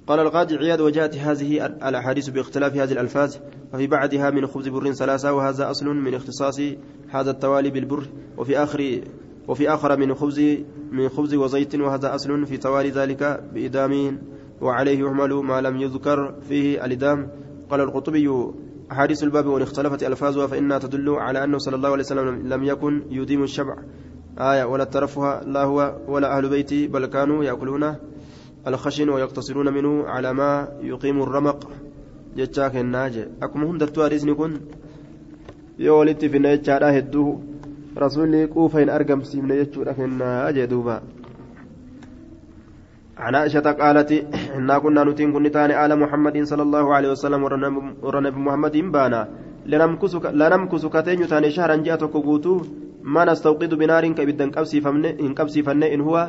قال القاضي عياد وجاءت هذه الأحاديث باختلاف هذه الألفاظ وفي بعدها من خبز بر ثلاثة وهذا أصل من اختصاص هذا التوالي بالبر وفي آخر وفي آخر من خبز من خبز وزيت وهذا أصل في توالي ذلك بإدام وعليه يحمل ما لم يذكر فيه الإدام. قال القطبي أحاديث الباب وإن اختلفت ألفاظها فإنها تدل على أنه صلى الله عليه وسلم لم يكن يديم الشبع آية ولا الترفه لا هو ولا أهل بيتي بل كانوا يأكلون الخشن ويقتصرون منه على ما يقيم الرمق. جتاك الناجي. أكم هندرتوا رزني كن يولدت في نيتشارا هدوه. كوفا إن أرقم سيمنا يجور في الناجي دوبا. عن عائشة قالت إنا كنا نتين كن تاني آل محمد صلى الله عليه وسلم ورنبي محمد بانا لنمكس كتين تاني شهرا جاءتك قوتو. ما نستوقد بنار كبدا إن قبسي فن إن هو.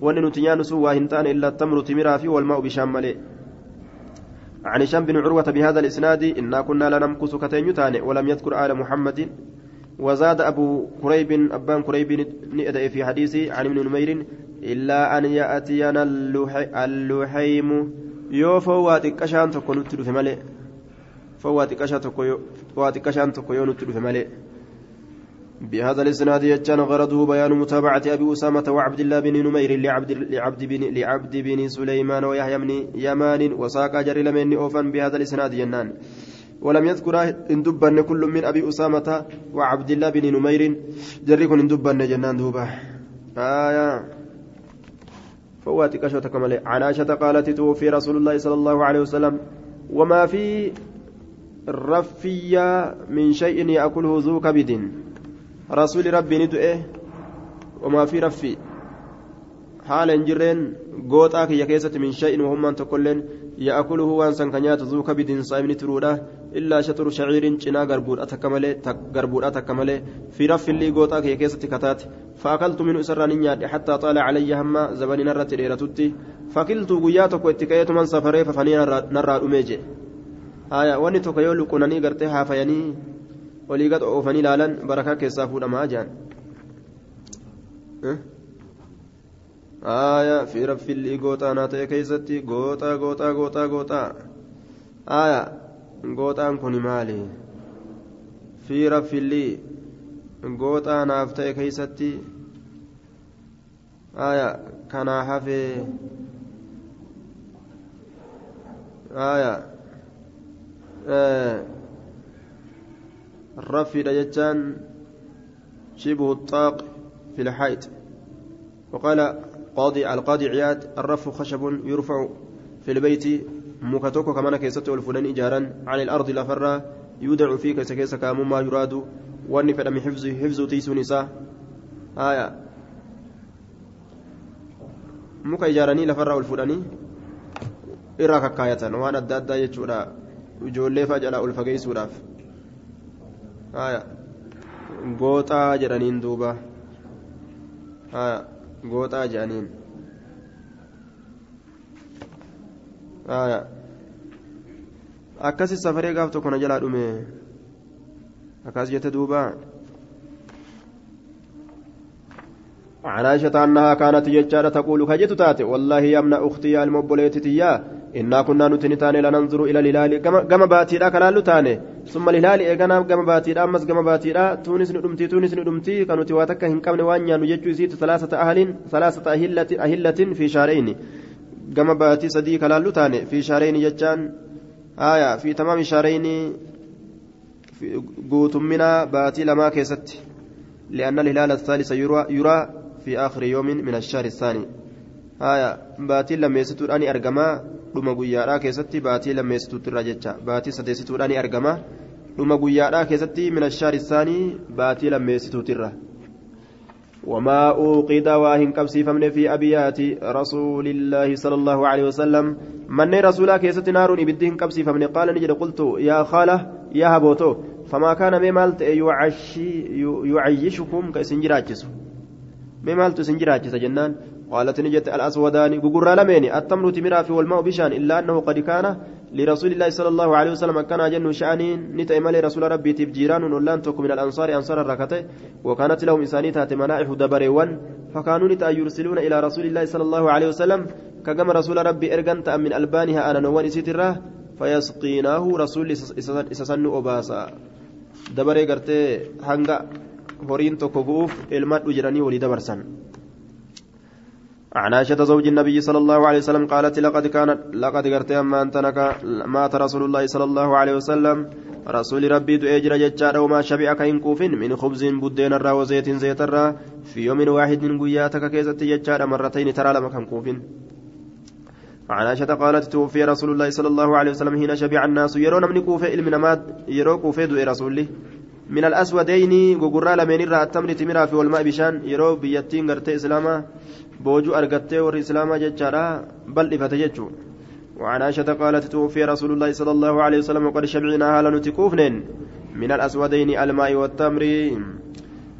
وأن نتيان سوى هنتان إلا التمر تمرا في والماء بشام عن هشام بن عروة بهذا الإسناد إنا كنا لنمكس كتين تاني ولم يذكر آل محمد. وزاد أبو كريب أبان كريب نئد في حديثه عن ابن نمير إلا أن يأتينا اللحيم. tokko nutti dhufe malee fowwaati qashaa tokko waati qashaan tokko yoo nutti dhufe malee بهذا الإسناد يجان غرضه بيان متابعة أبي أسامة وعبد الله بن نمير لعبد لعبد بن لعبد بن سليمان ويحيى بن يمان وساق جري لمن أوفا بهذا الإسناد جنان ولم يذكر إن دبن كل من أبي أسامة وعبد الله بن نمير. جري كن إن دبن جنان دوبة. آية. فواتك أشوتك ملي. عن عائشة قالت توفي رسول الله صلى الله عليه وسلم. وما في رفية من شيء يأكله ذو كبد. رسول ربي ندئه وما في رفي. حال جرين يا كيسة من شيء وهم أن تقولن يأكله وانسان كنيات ذو كبد صائم تروده إلا شطر شعير جنا غربور أتكمله غربور أتكمله في رف اللي قوتاك يا كيسة كتات فأكلت من أسران نياد حتى طال علي هم زبني نرت ريرتتي فكلت قياتك واتكيت من سفري ففني نرى أميجي آية واني تكيو لقناني قرتها فيني ولي قد أوفني لالا بركة كيسافو لما؟ آية في رف اللي قوتا ناتي كيستي قوتا قوتا قوتا قوتا آية كوني مالي في رف اللي قوتا نافتي كيستي آية كان حفي آية آه الرفي دجتان شبه الطاق في الحيط وقال قاضي القاضي عياد الرف خشب يرفع في البيت مكتوك كمان كيسته والفلان إجارا عن الأرض لفرة يودع فيه كيس كيس كامما يراد وأن فدم حفظ حفظ تيس نساء آية muka ijaaranii lafarraa ol fuudhanii irraa kakkaayatan waan adda addaa jechuudha ijoollee faa jalaa ol fageessuudhaaf gooxaa jedhaniin duuba gooxaa jedhaniin akkasi safaree gaaf tokko na jalaa dhume. Akkas jette duuba. عن عائشة أنها كانت يجارة تقول كجت والله يا ابن أختي يا المبوليت تيا إنا كنا نتنتاني لننظر إلى الهلال كما باتي لا كان لتاني ثم الهلال إيقنا كما باتي لا أمس كما باتي لا تونس ندمتي تونس ندمتي كانوا تواتك هن كمن وانيا نججو يزيد ثلاثة أهل ثلاثة أهلة أهلة في شهرين لا لتاني في شهرين يجان آية في تمام شهرين في قوت منا باتي لما كيست لأن الهلال الثالث يرى, يرى في آخر يوم من الشهر الثاني آية باتي لما يستوراني أرجما dhuma guyyaadhaa keessatti baatii lammeessituutti irraa jecha baatii sadeessituudhaan ni argama dhuma guyyaadhaa keessatti min ashaari isaanii baatii lammeessituutti وما أوقد واهن قبسي فمن في أبيات رسول الله صلى الله عليه وسلم. من رسولا كيست نار إبدهن قبسي فمن قال نجد قلت يا خالة يا هبوتو فما كان ممالت يعيشكم كسنجراجس ممالت سنجراجس جنان. قالت نجت الأسودان غغرا لمين التمر تمرا في والماء بشان إلا أنه قد كان لرسول الله صلى الله عليه وسلم كان جن شأنين نتأمل رسول ربي تبجيران ولان تكو من الأنصار أنصار الركته وكانت لهم إنسانية منائح دبريوان فكانوا نتا يرسلون إلى رسول الله صلى الله عليه وسلم. كما رسول ربي إرجنت من ألبانها أنا نوان ستره فيسقيناه رسول إسسن أباسا. دبري قرتي هنگا هورين تكوغوف إلمات أجراني ولي دبرسن عن عائشة زوج النبي صلى الله عليه وسلم قالت لقد كانت لقد قرت أما أنت مات رسول الله صلى الله عليه وسلم. رسول ربي تؤجر ججار وما شبع كإن كوف من خبز بدين الرا وزيت زيت الرا. في يوم واحد قياتك كيزت ججار مرتين ترى لما كان عن عائشة قالت توفي رسول الله صلى الله عليه وسلم حين شبع الناس. يرون من كوفة المنامات يرو كوفة دو رسوله من الأسودين غغرا لمن الرا التمر تمرا في والماء بشان. يرو بيتين غرتي إسلاما. Boojuu argattee warri islaamaa jechaadha bal'ifate jechuun وعن عائشة قالت توفي رسول الله صلى الله عليه وسلم وقد شبعنا هالا نتكوفن من الأسودين الماء والتمر.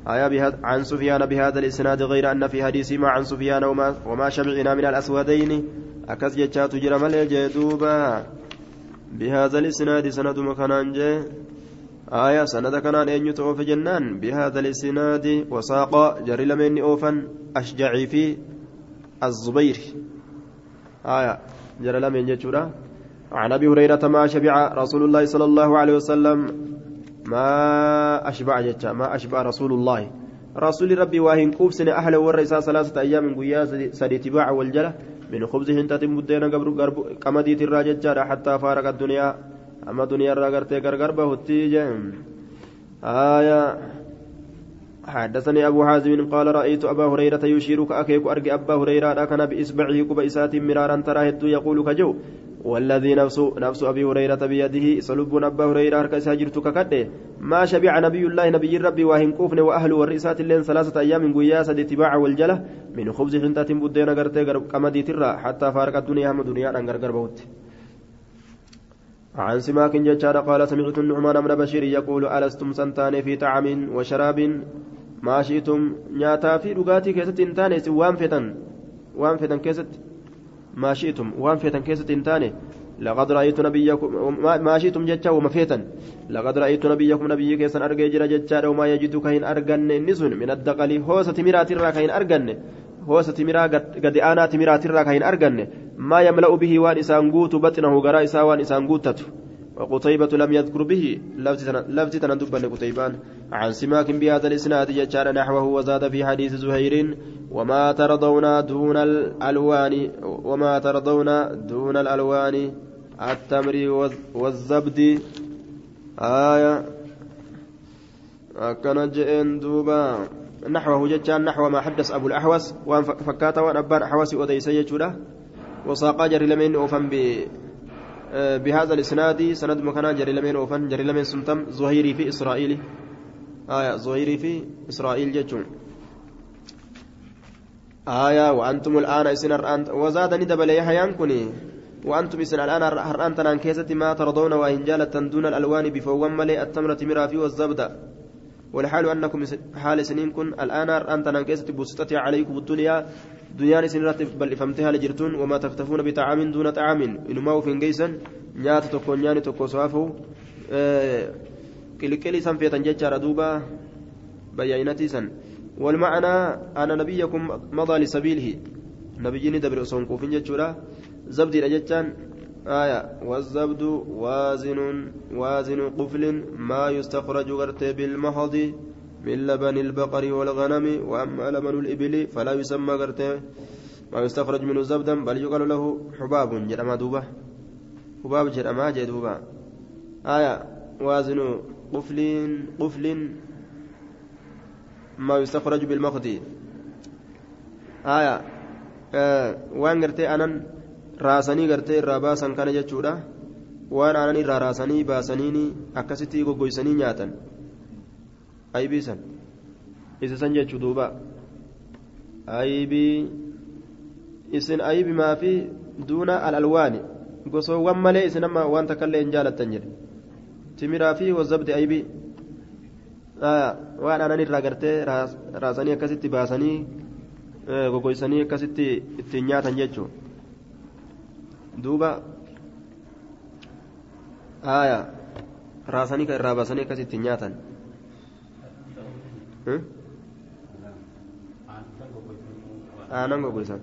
آية عن سفيان بهذا الإسناد غير أن في حديث ما عن سفيان وما, وما شبعنا من الأسودين. أكس جتشات جرم الجدوبا بهذا الإسناد سند مكانان آية سند كان أن يتوفى جنان بهذا الإسناد وساق جري لمن أوفا أشجعي في الزبير. آية جرى لمن جتورا عن أبي هريرة ما شبع رسول الله صلى الله عليه وسلم ما أشبع جتا ما أشبع رسول الله. رسول ربي واهن كوبسن أهل ورئيسا ثلاثة أيام قيا سدي تباع والجلة من خبز هنتات مدينة قبر قمدي تراجت حتى فارق الدنيا. أما دنيا راغرتي غرغر بهتي جم آية حدثني أبو حازم قال رأيت أبا هريرة يشير كأكيك أرجع أبا هريرة كان بإصبعه كبئسات مرارا ترى يقول كجو والذي نفس نفس أبي هريرة بيده سلب أبا هريرة هركس هجرت ككده ما شبع نبي الله نبي ربي واهن كوفن وأهل والرئسات اللين ثلاثة أيام قياس اتباع والجلة من خبز حنتة بدين غرتي قمدي ترى حتى فارق الدنيا هم دنيا أن غرغر بوت عن سماك ججار قال سمعت النعمان بن بشير يقول ألستم سنتان في طعام وشراب؟ ما شئتم. نياتا في رقاتي كيست انتاني وان فتن كيست. ما شئتم. وان كيست انتاني لقد رأيت نبيكم ما شئتم جتا وما فتن لقد رأيت نبيكم نبي كيسن أرجع جرا جتا وما يجد كهين أرجن نسون من الدقل. هوسة مرات كهين أرجن hoosa timiraa gadi aanaa timiraatirraa kan hin arganne yamla'u bihi waan isaan guutu baxinahu garaa isaa waan isaan guuttatu وقتيبة لم يذكر به لفظ تندبن قتيبان عن سماك بهذا الإسناد يجعل نحوه وزاد في حديث زهير وما ترضون دون الألوان وما ترضون دون الألوان التمر والزبد. آية. أكن جئن دوبا. نحوه جتان نحو ما حدث أبو الأحوس وأن فكات وأن أبان أحوس وديسي يجوده وساقا جري لمن أوفن بهذا الإسناد سند مكان جري لمن أوفن جري لمن سنتم زهيري في إسرائيل. آية زهيري في إسرائيل جتون آية وأنتم الآن إسن وزادني دبل يحيان وأنتم إسن الآن هرآن تنان كيسة ما ترضون وإن جالت دون الألوان بفوان ملئ التمرة مرافي والزبدة والحال أنكم حال سنين كن الآن هرآن تنان كيسة بسطت عليكم الدنيا. دنيا سنرات بل فهمتها لجرتون وما تكتفون بطعام دون طعام إنما في جيسا نيات تكو نياني تكو صافو كلكلي سنفيتا جتشار دوبا بياينتي سن والمعنى أن نبيكم مضى لسبيله نبيني دبر أصون كوفين جتشورا زبدي رجتان آية والزبد وازن وازن قفل ما يستخرج غرتي بالمهض من لبن البقر والغنم وأما لبن الإبل فلا يسمى غرتي ما يستخرج منه زبدا بل يقال له حباب جرما دوبة. حباب جرما جدوبة آية وازن قفل قفل ما يستخرج بالمخض آية آه وان غرتي أنا raasanii gartee irraa baasan kana jechuudha waan aanan irraa raasanii baasaniini akkasitti aybiisan. Isa san jechuu duuba. Aybii isin aybi maafi duuna alalwaani. Gosoowwan malee isin amma waan takka illee hin jaalattan jedhe. Timiraa fi wazabdi aybii. Waan aanan irraa gartee raasanii akkasitti baasanii goggoysanii akkasitti ittiin nyaatan jechuudha duuba. Raasanii irraa baasanii akkasitti nyaatan aanan goggoysan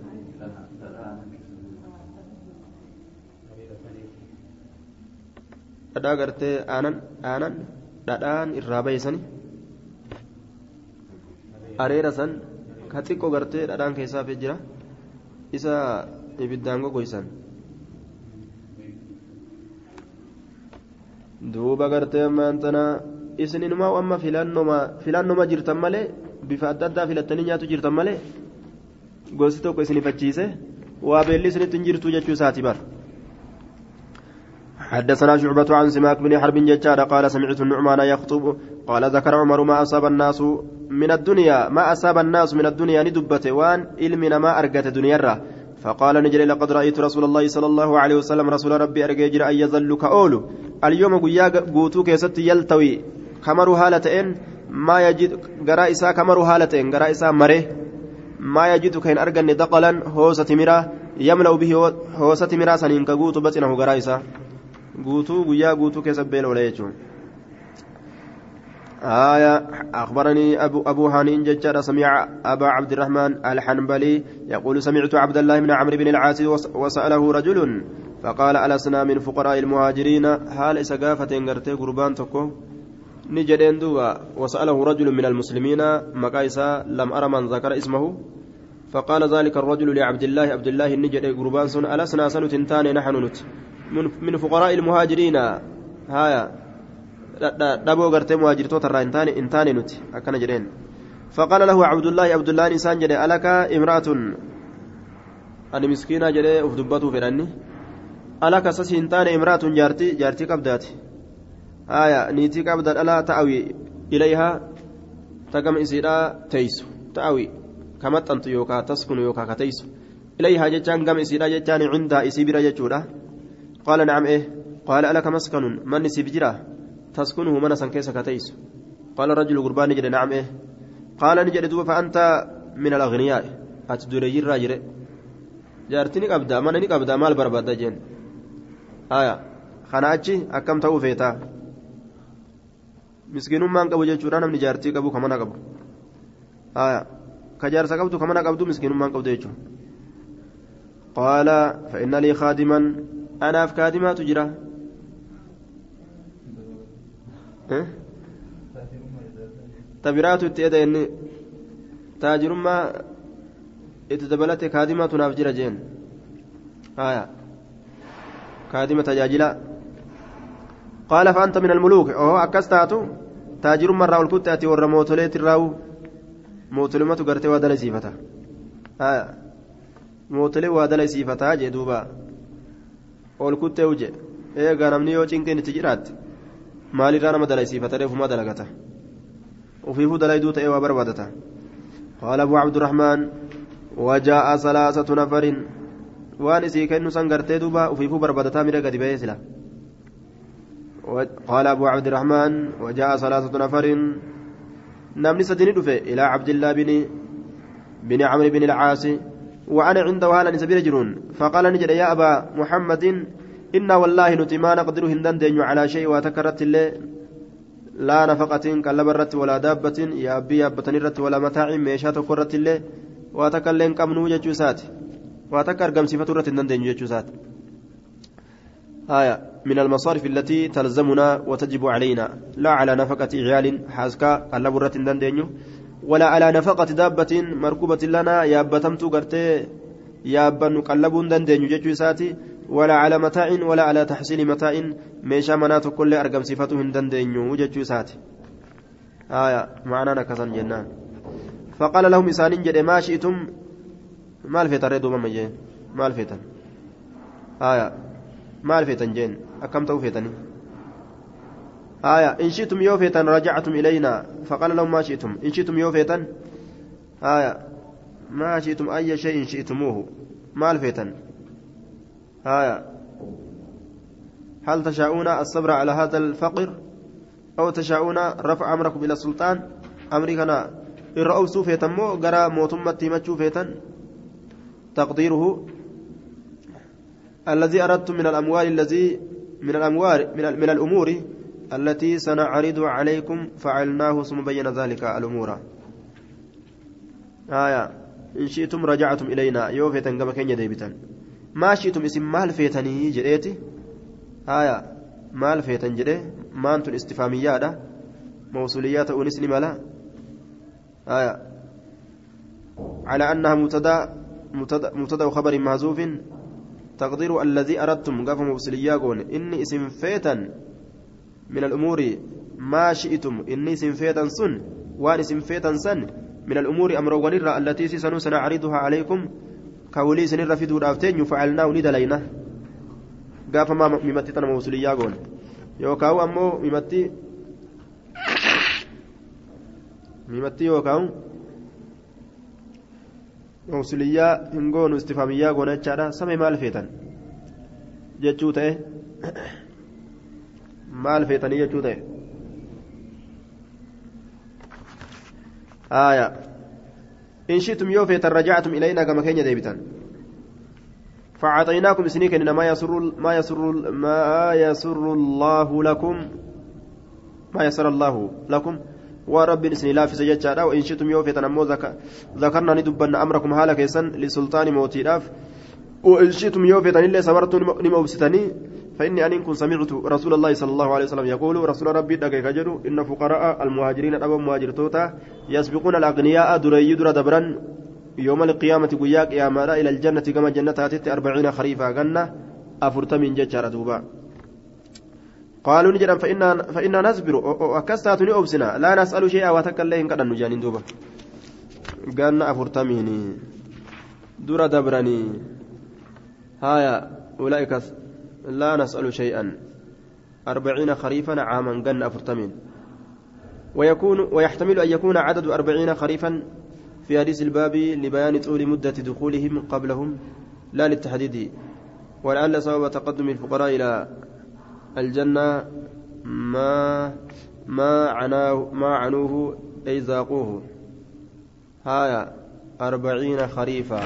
dhadhaa gartee aanan aanan dhadhaan irraa bayeessani areera san ka xiqqoo gartee dhadhaan keessaa fi jira isa ibiddaan goggoysan duuba gartee maantana isininuma amma filannoma jirtan malee bifa adda addaa filattanii nyaatu jirtan malee gosti tokko isinifachiise waa beelli isinitti hin jirtu jechuu isaati bar. حدثنا شعبة عن سماك بن حرب ججار قال سمعت النعمان يخطب قال ذكر عمر ما أصاب الناس من الدنيا ما أصاب الناس من الدنيا ندبت وان علمنا ما أرقت دنيا فقال نجري لقد رأيت رسول الله صلى الله عليه وسلم رسول ربي أرجع أن يظل كأولو اليوم قيا قوتو يلتوي. كمرو هالتين ما يجد قراء إساء كمرو هالتين قراء إساء مره ما يجد كين أرجن دقلا هوسة مرا يملأ به هوسة مرا سنين كقوتو بطنه قراء إساء قوتو قيا قوتو كيست بين ولا يجون آية أخبرني أبو أبو هانين ججر سمع أبا عبد الرحمن الحنبلي يقول سمعت عبد الله بن عمرو بن العاص وسأله رجل فقال ألسنا من فقراء المهاجرين هل سقافة غرتي قربان تكو نجدين دوبا وسأله رجل من المسلمين مقايسا لم أرى من ذكر اسمه فقال ذلك الرجل لعبد الله عبد الله النجد قربان سن ألسنا سنتنتان نحن نت من فقراء المهاجرين هايا dhaboo gartee muhaajirtoota irraa hin taane nuti akkana jedheen. فقال له عبد الله عبد الله إنسان جدي ألك امرأة أنا مسكينة جدي أفدبته فرني ألك سسي إنتان امرأة جارتي جارتي قبدات آية نيتي قبدات ألا تأوي إليها تقم إسيرا تيسو تأوي كما تنت يوكا تسكن يوكا كتيسو إليها جتان قم إسيرا جتان عندها إسيبرا جتشورا قال نعم إيه قال ألك مسكن من سيبجرا تسكنه من سن كيس كتيس قال الرجل قربان نجد نعم إيه قال نجد دوب فأنت من الأغنياء أتدري الراجل جارتني قبدا من ني قبدا مال برباد جين آية خناجي أكم تو قبو جيشورا نمني جارتي قبو كمان قبو آية كجارس قبض كمان قبض مسكين ما قبض يجو قال فإن لي خادما أنا في خادمة تجرى tabiraatu itti eda inni taajirummaa itti dabalate kaadimaatu naaf jira jeen. Kaadima tajaajila. Taatu taajirummaa irraa ol kutte ati warra mootoleet irraawu mootolematu gartee waa dalaysiifata haya mootolee waa dalaysiifataa jee duuba ol kuttee uje eegaa namni yoo cinqeen itti jiraatti maalirraa nama dalaysiifata reefumaa dalagata وفيه دلائدو تأي وبربادته قال أبو عبد الرحمن وجاء ثلاثة نفر وان اسي كأنه سنغرتي دوبا وفيه بربادتا من قد بيسلا قال أبو عبد الرحمن وجاء ثلاثة نفر. نمني سدني دفه إلى عبد الله بن بن عمرو بن العاص. وأنا عنده هالا سبيل جرون فقال نجد يا أبا محمد إنا والله نتي ما نقدر هندن على شيء وتكرت الله لا نفقة كلب الرت ولا دابة. يا أبي يابتني الرت ولا متاع ميشات كرت الله واتكلم كمنو جتشوسات واتكر قم صفة الرت نندن جتشوسات آية من المصارف التي تلزمنا وتجب علينا. لا على نفقة عيال حاسكا الرت نندن ولا على نفقة دابة مركوبة لنا يابتمت قرتي يابا نقلب نندن جتشوساتي ولا على متاع ولا على تحصيل متاع meeshaa manaa tokkollee argamsiifatu hin dandeenyu jechuu isaati آية معنى نكسن جنان فقال لهم إسانين جدي ما شئتم؟ ما الفتن ردوا مما جين ما آية ما الفتن جين أكم توفتني آية. إن شئتم يوفتن رجعتم إلينا. فقال لهم ما شئتم. إن شئتم يوفتن آية. ما شئتم أي شيء شئتموه. ما الفتن آية. هل تشاءون الصبر على هذا الفقر؟ أو تشاءون رفع أمركم إلى السلطان أمريكنا الرؤوس سوفيتا مو قرأ موتمة تيمتشو فيتا تقديره الذي أردتم من الأموال الذي من الأموال من, من الأمور التي سنعرض عليكم فعلناه ثم بين ذلك الأمور. آية. إن شئتم رجعتم إلينا. يوفيتا كما كان يديبتا ما شئتم اسم مال فيتني جريتي haya maal feetan jedhe maantun istifaamiyyaadha موصوليات أونس ملا آية. على أنها مبتدا مبتدا خبر محذوف تقدير الذي أردتم. قف موصوليا قول إني اسم فيتا من الأمور ما شئتم. إني اسم فيتا سن وان اسم فيتا سن من الأمور أمر ونرى التي سنعرضها عليكم. كولي سنرى في دور أفتين فعلناه ندلينا. gaafa mimatti tana mawsuliyyaa goone yookaan ammoo mimatti mimatti yookaan mawsuliyyaa hin goonu istifamiyyaa goone jechaadha samee maal feetan jechuu ta'e maal feetanii jechuu ta'e آية إن شئتم يوفيت رجعتم إلينا كما كان ديبتا فأعطيناكم سنيك إن ما يسر ما يسر ما يسر الله لكم ما يسر الله لكم ورب سني لا في سجدة وإن شئتم يوفيتا أمو ذكرنا ندبن أمركم هالك يسن لسلطان موتي لاف وإن شئتم يوفيتا إلا صبرتم نموبستني فإني أن كن سمعت رسول الله صلى الله عليه وسلم يقول رسول ربي دقيق جدو إن فقراء المهاجرين أبو مهاجر توتا يسبقون الأغنياء دري در دبرا يوم القيامة قياك يا مالا إلى الجنة كما جنة هاتت أربعين خريفا جنة أفرت من ججار دوبا قالوا نجرا فإنا فإنا نصبر. وكستاتني أبسنا لا نسأل شيئا وتكلم قد نجانين دوبا. جنة أفرت مني دور دبرني. هايا أولئك لا نسأل شيئا. أربعين خريفا عاما جنة أفرتمين ويكون ويحتمل أن يكون عدد أربعين خريفا في حديث الباب لبيان طول مدة دخولهم قبلهم. لا للتحديد. ولعل سبب تقدم الفقراء إلى الجنة ما ما عناه ما عنوه أي ذاقوه. هايا أربعين خريفا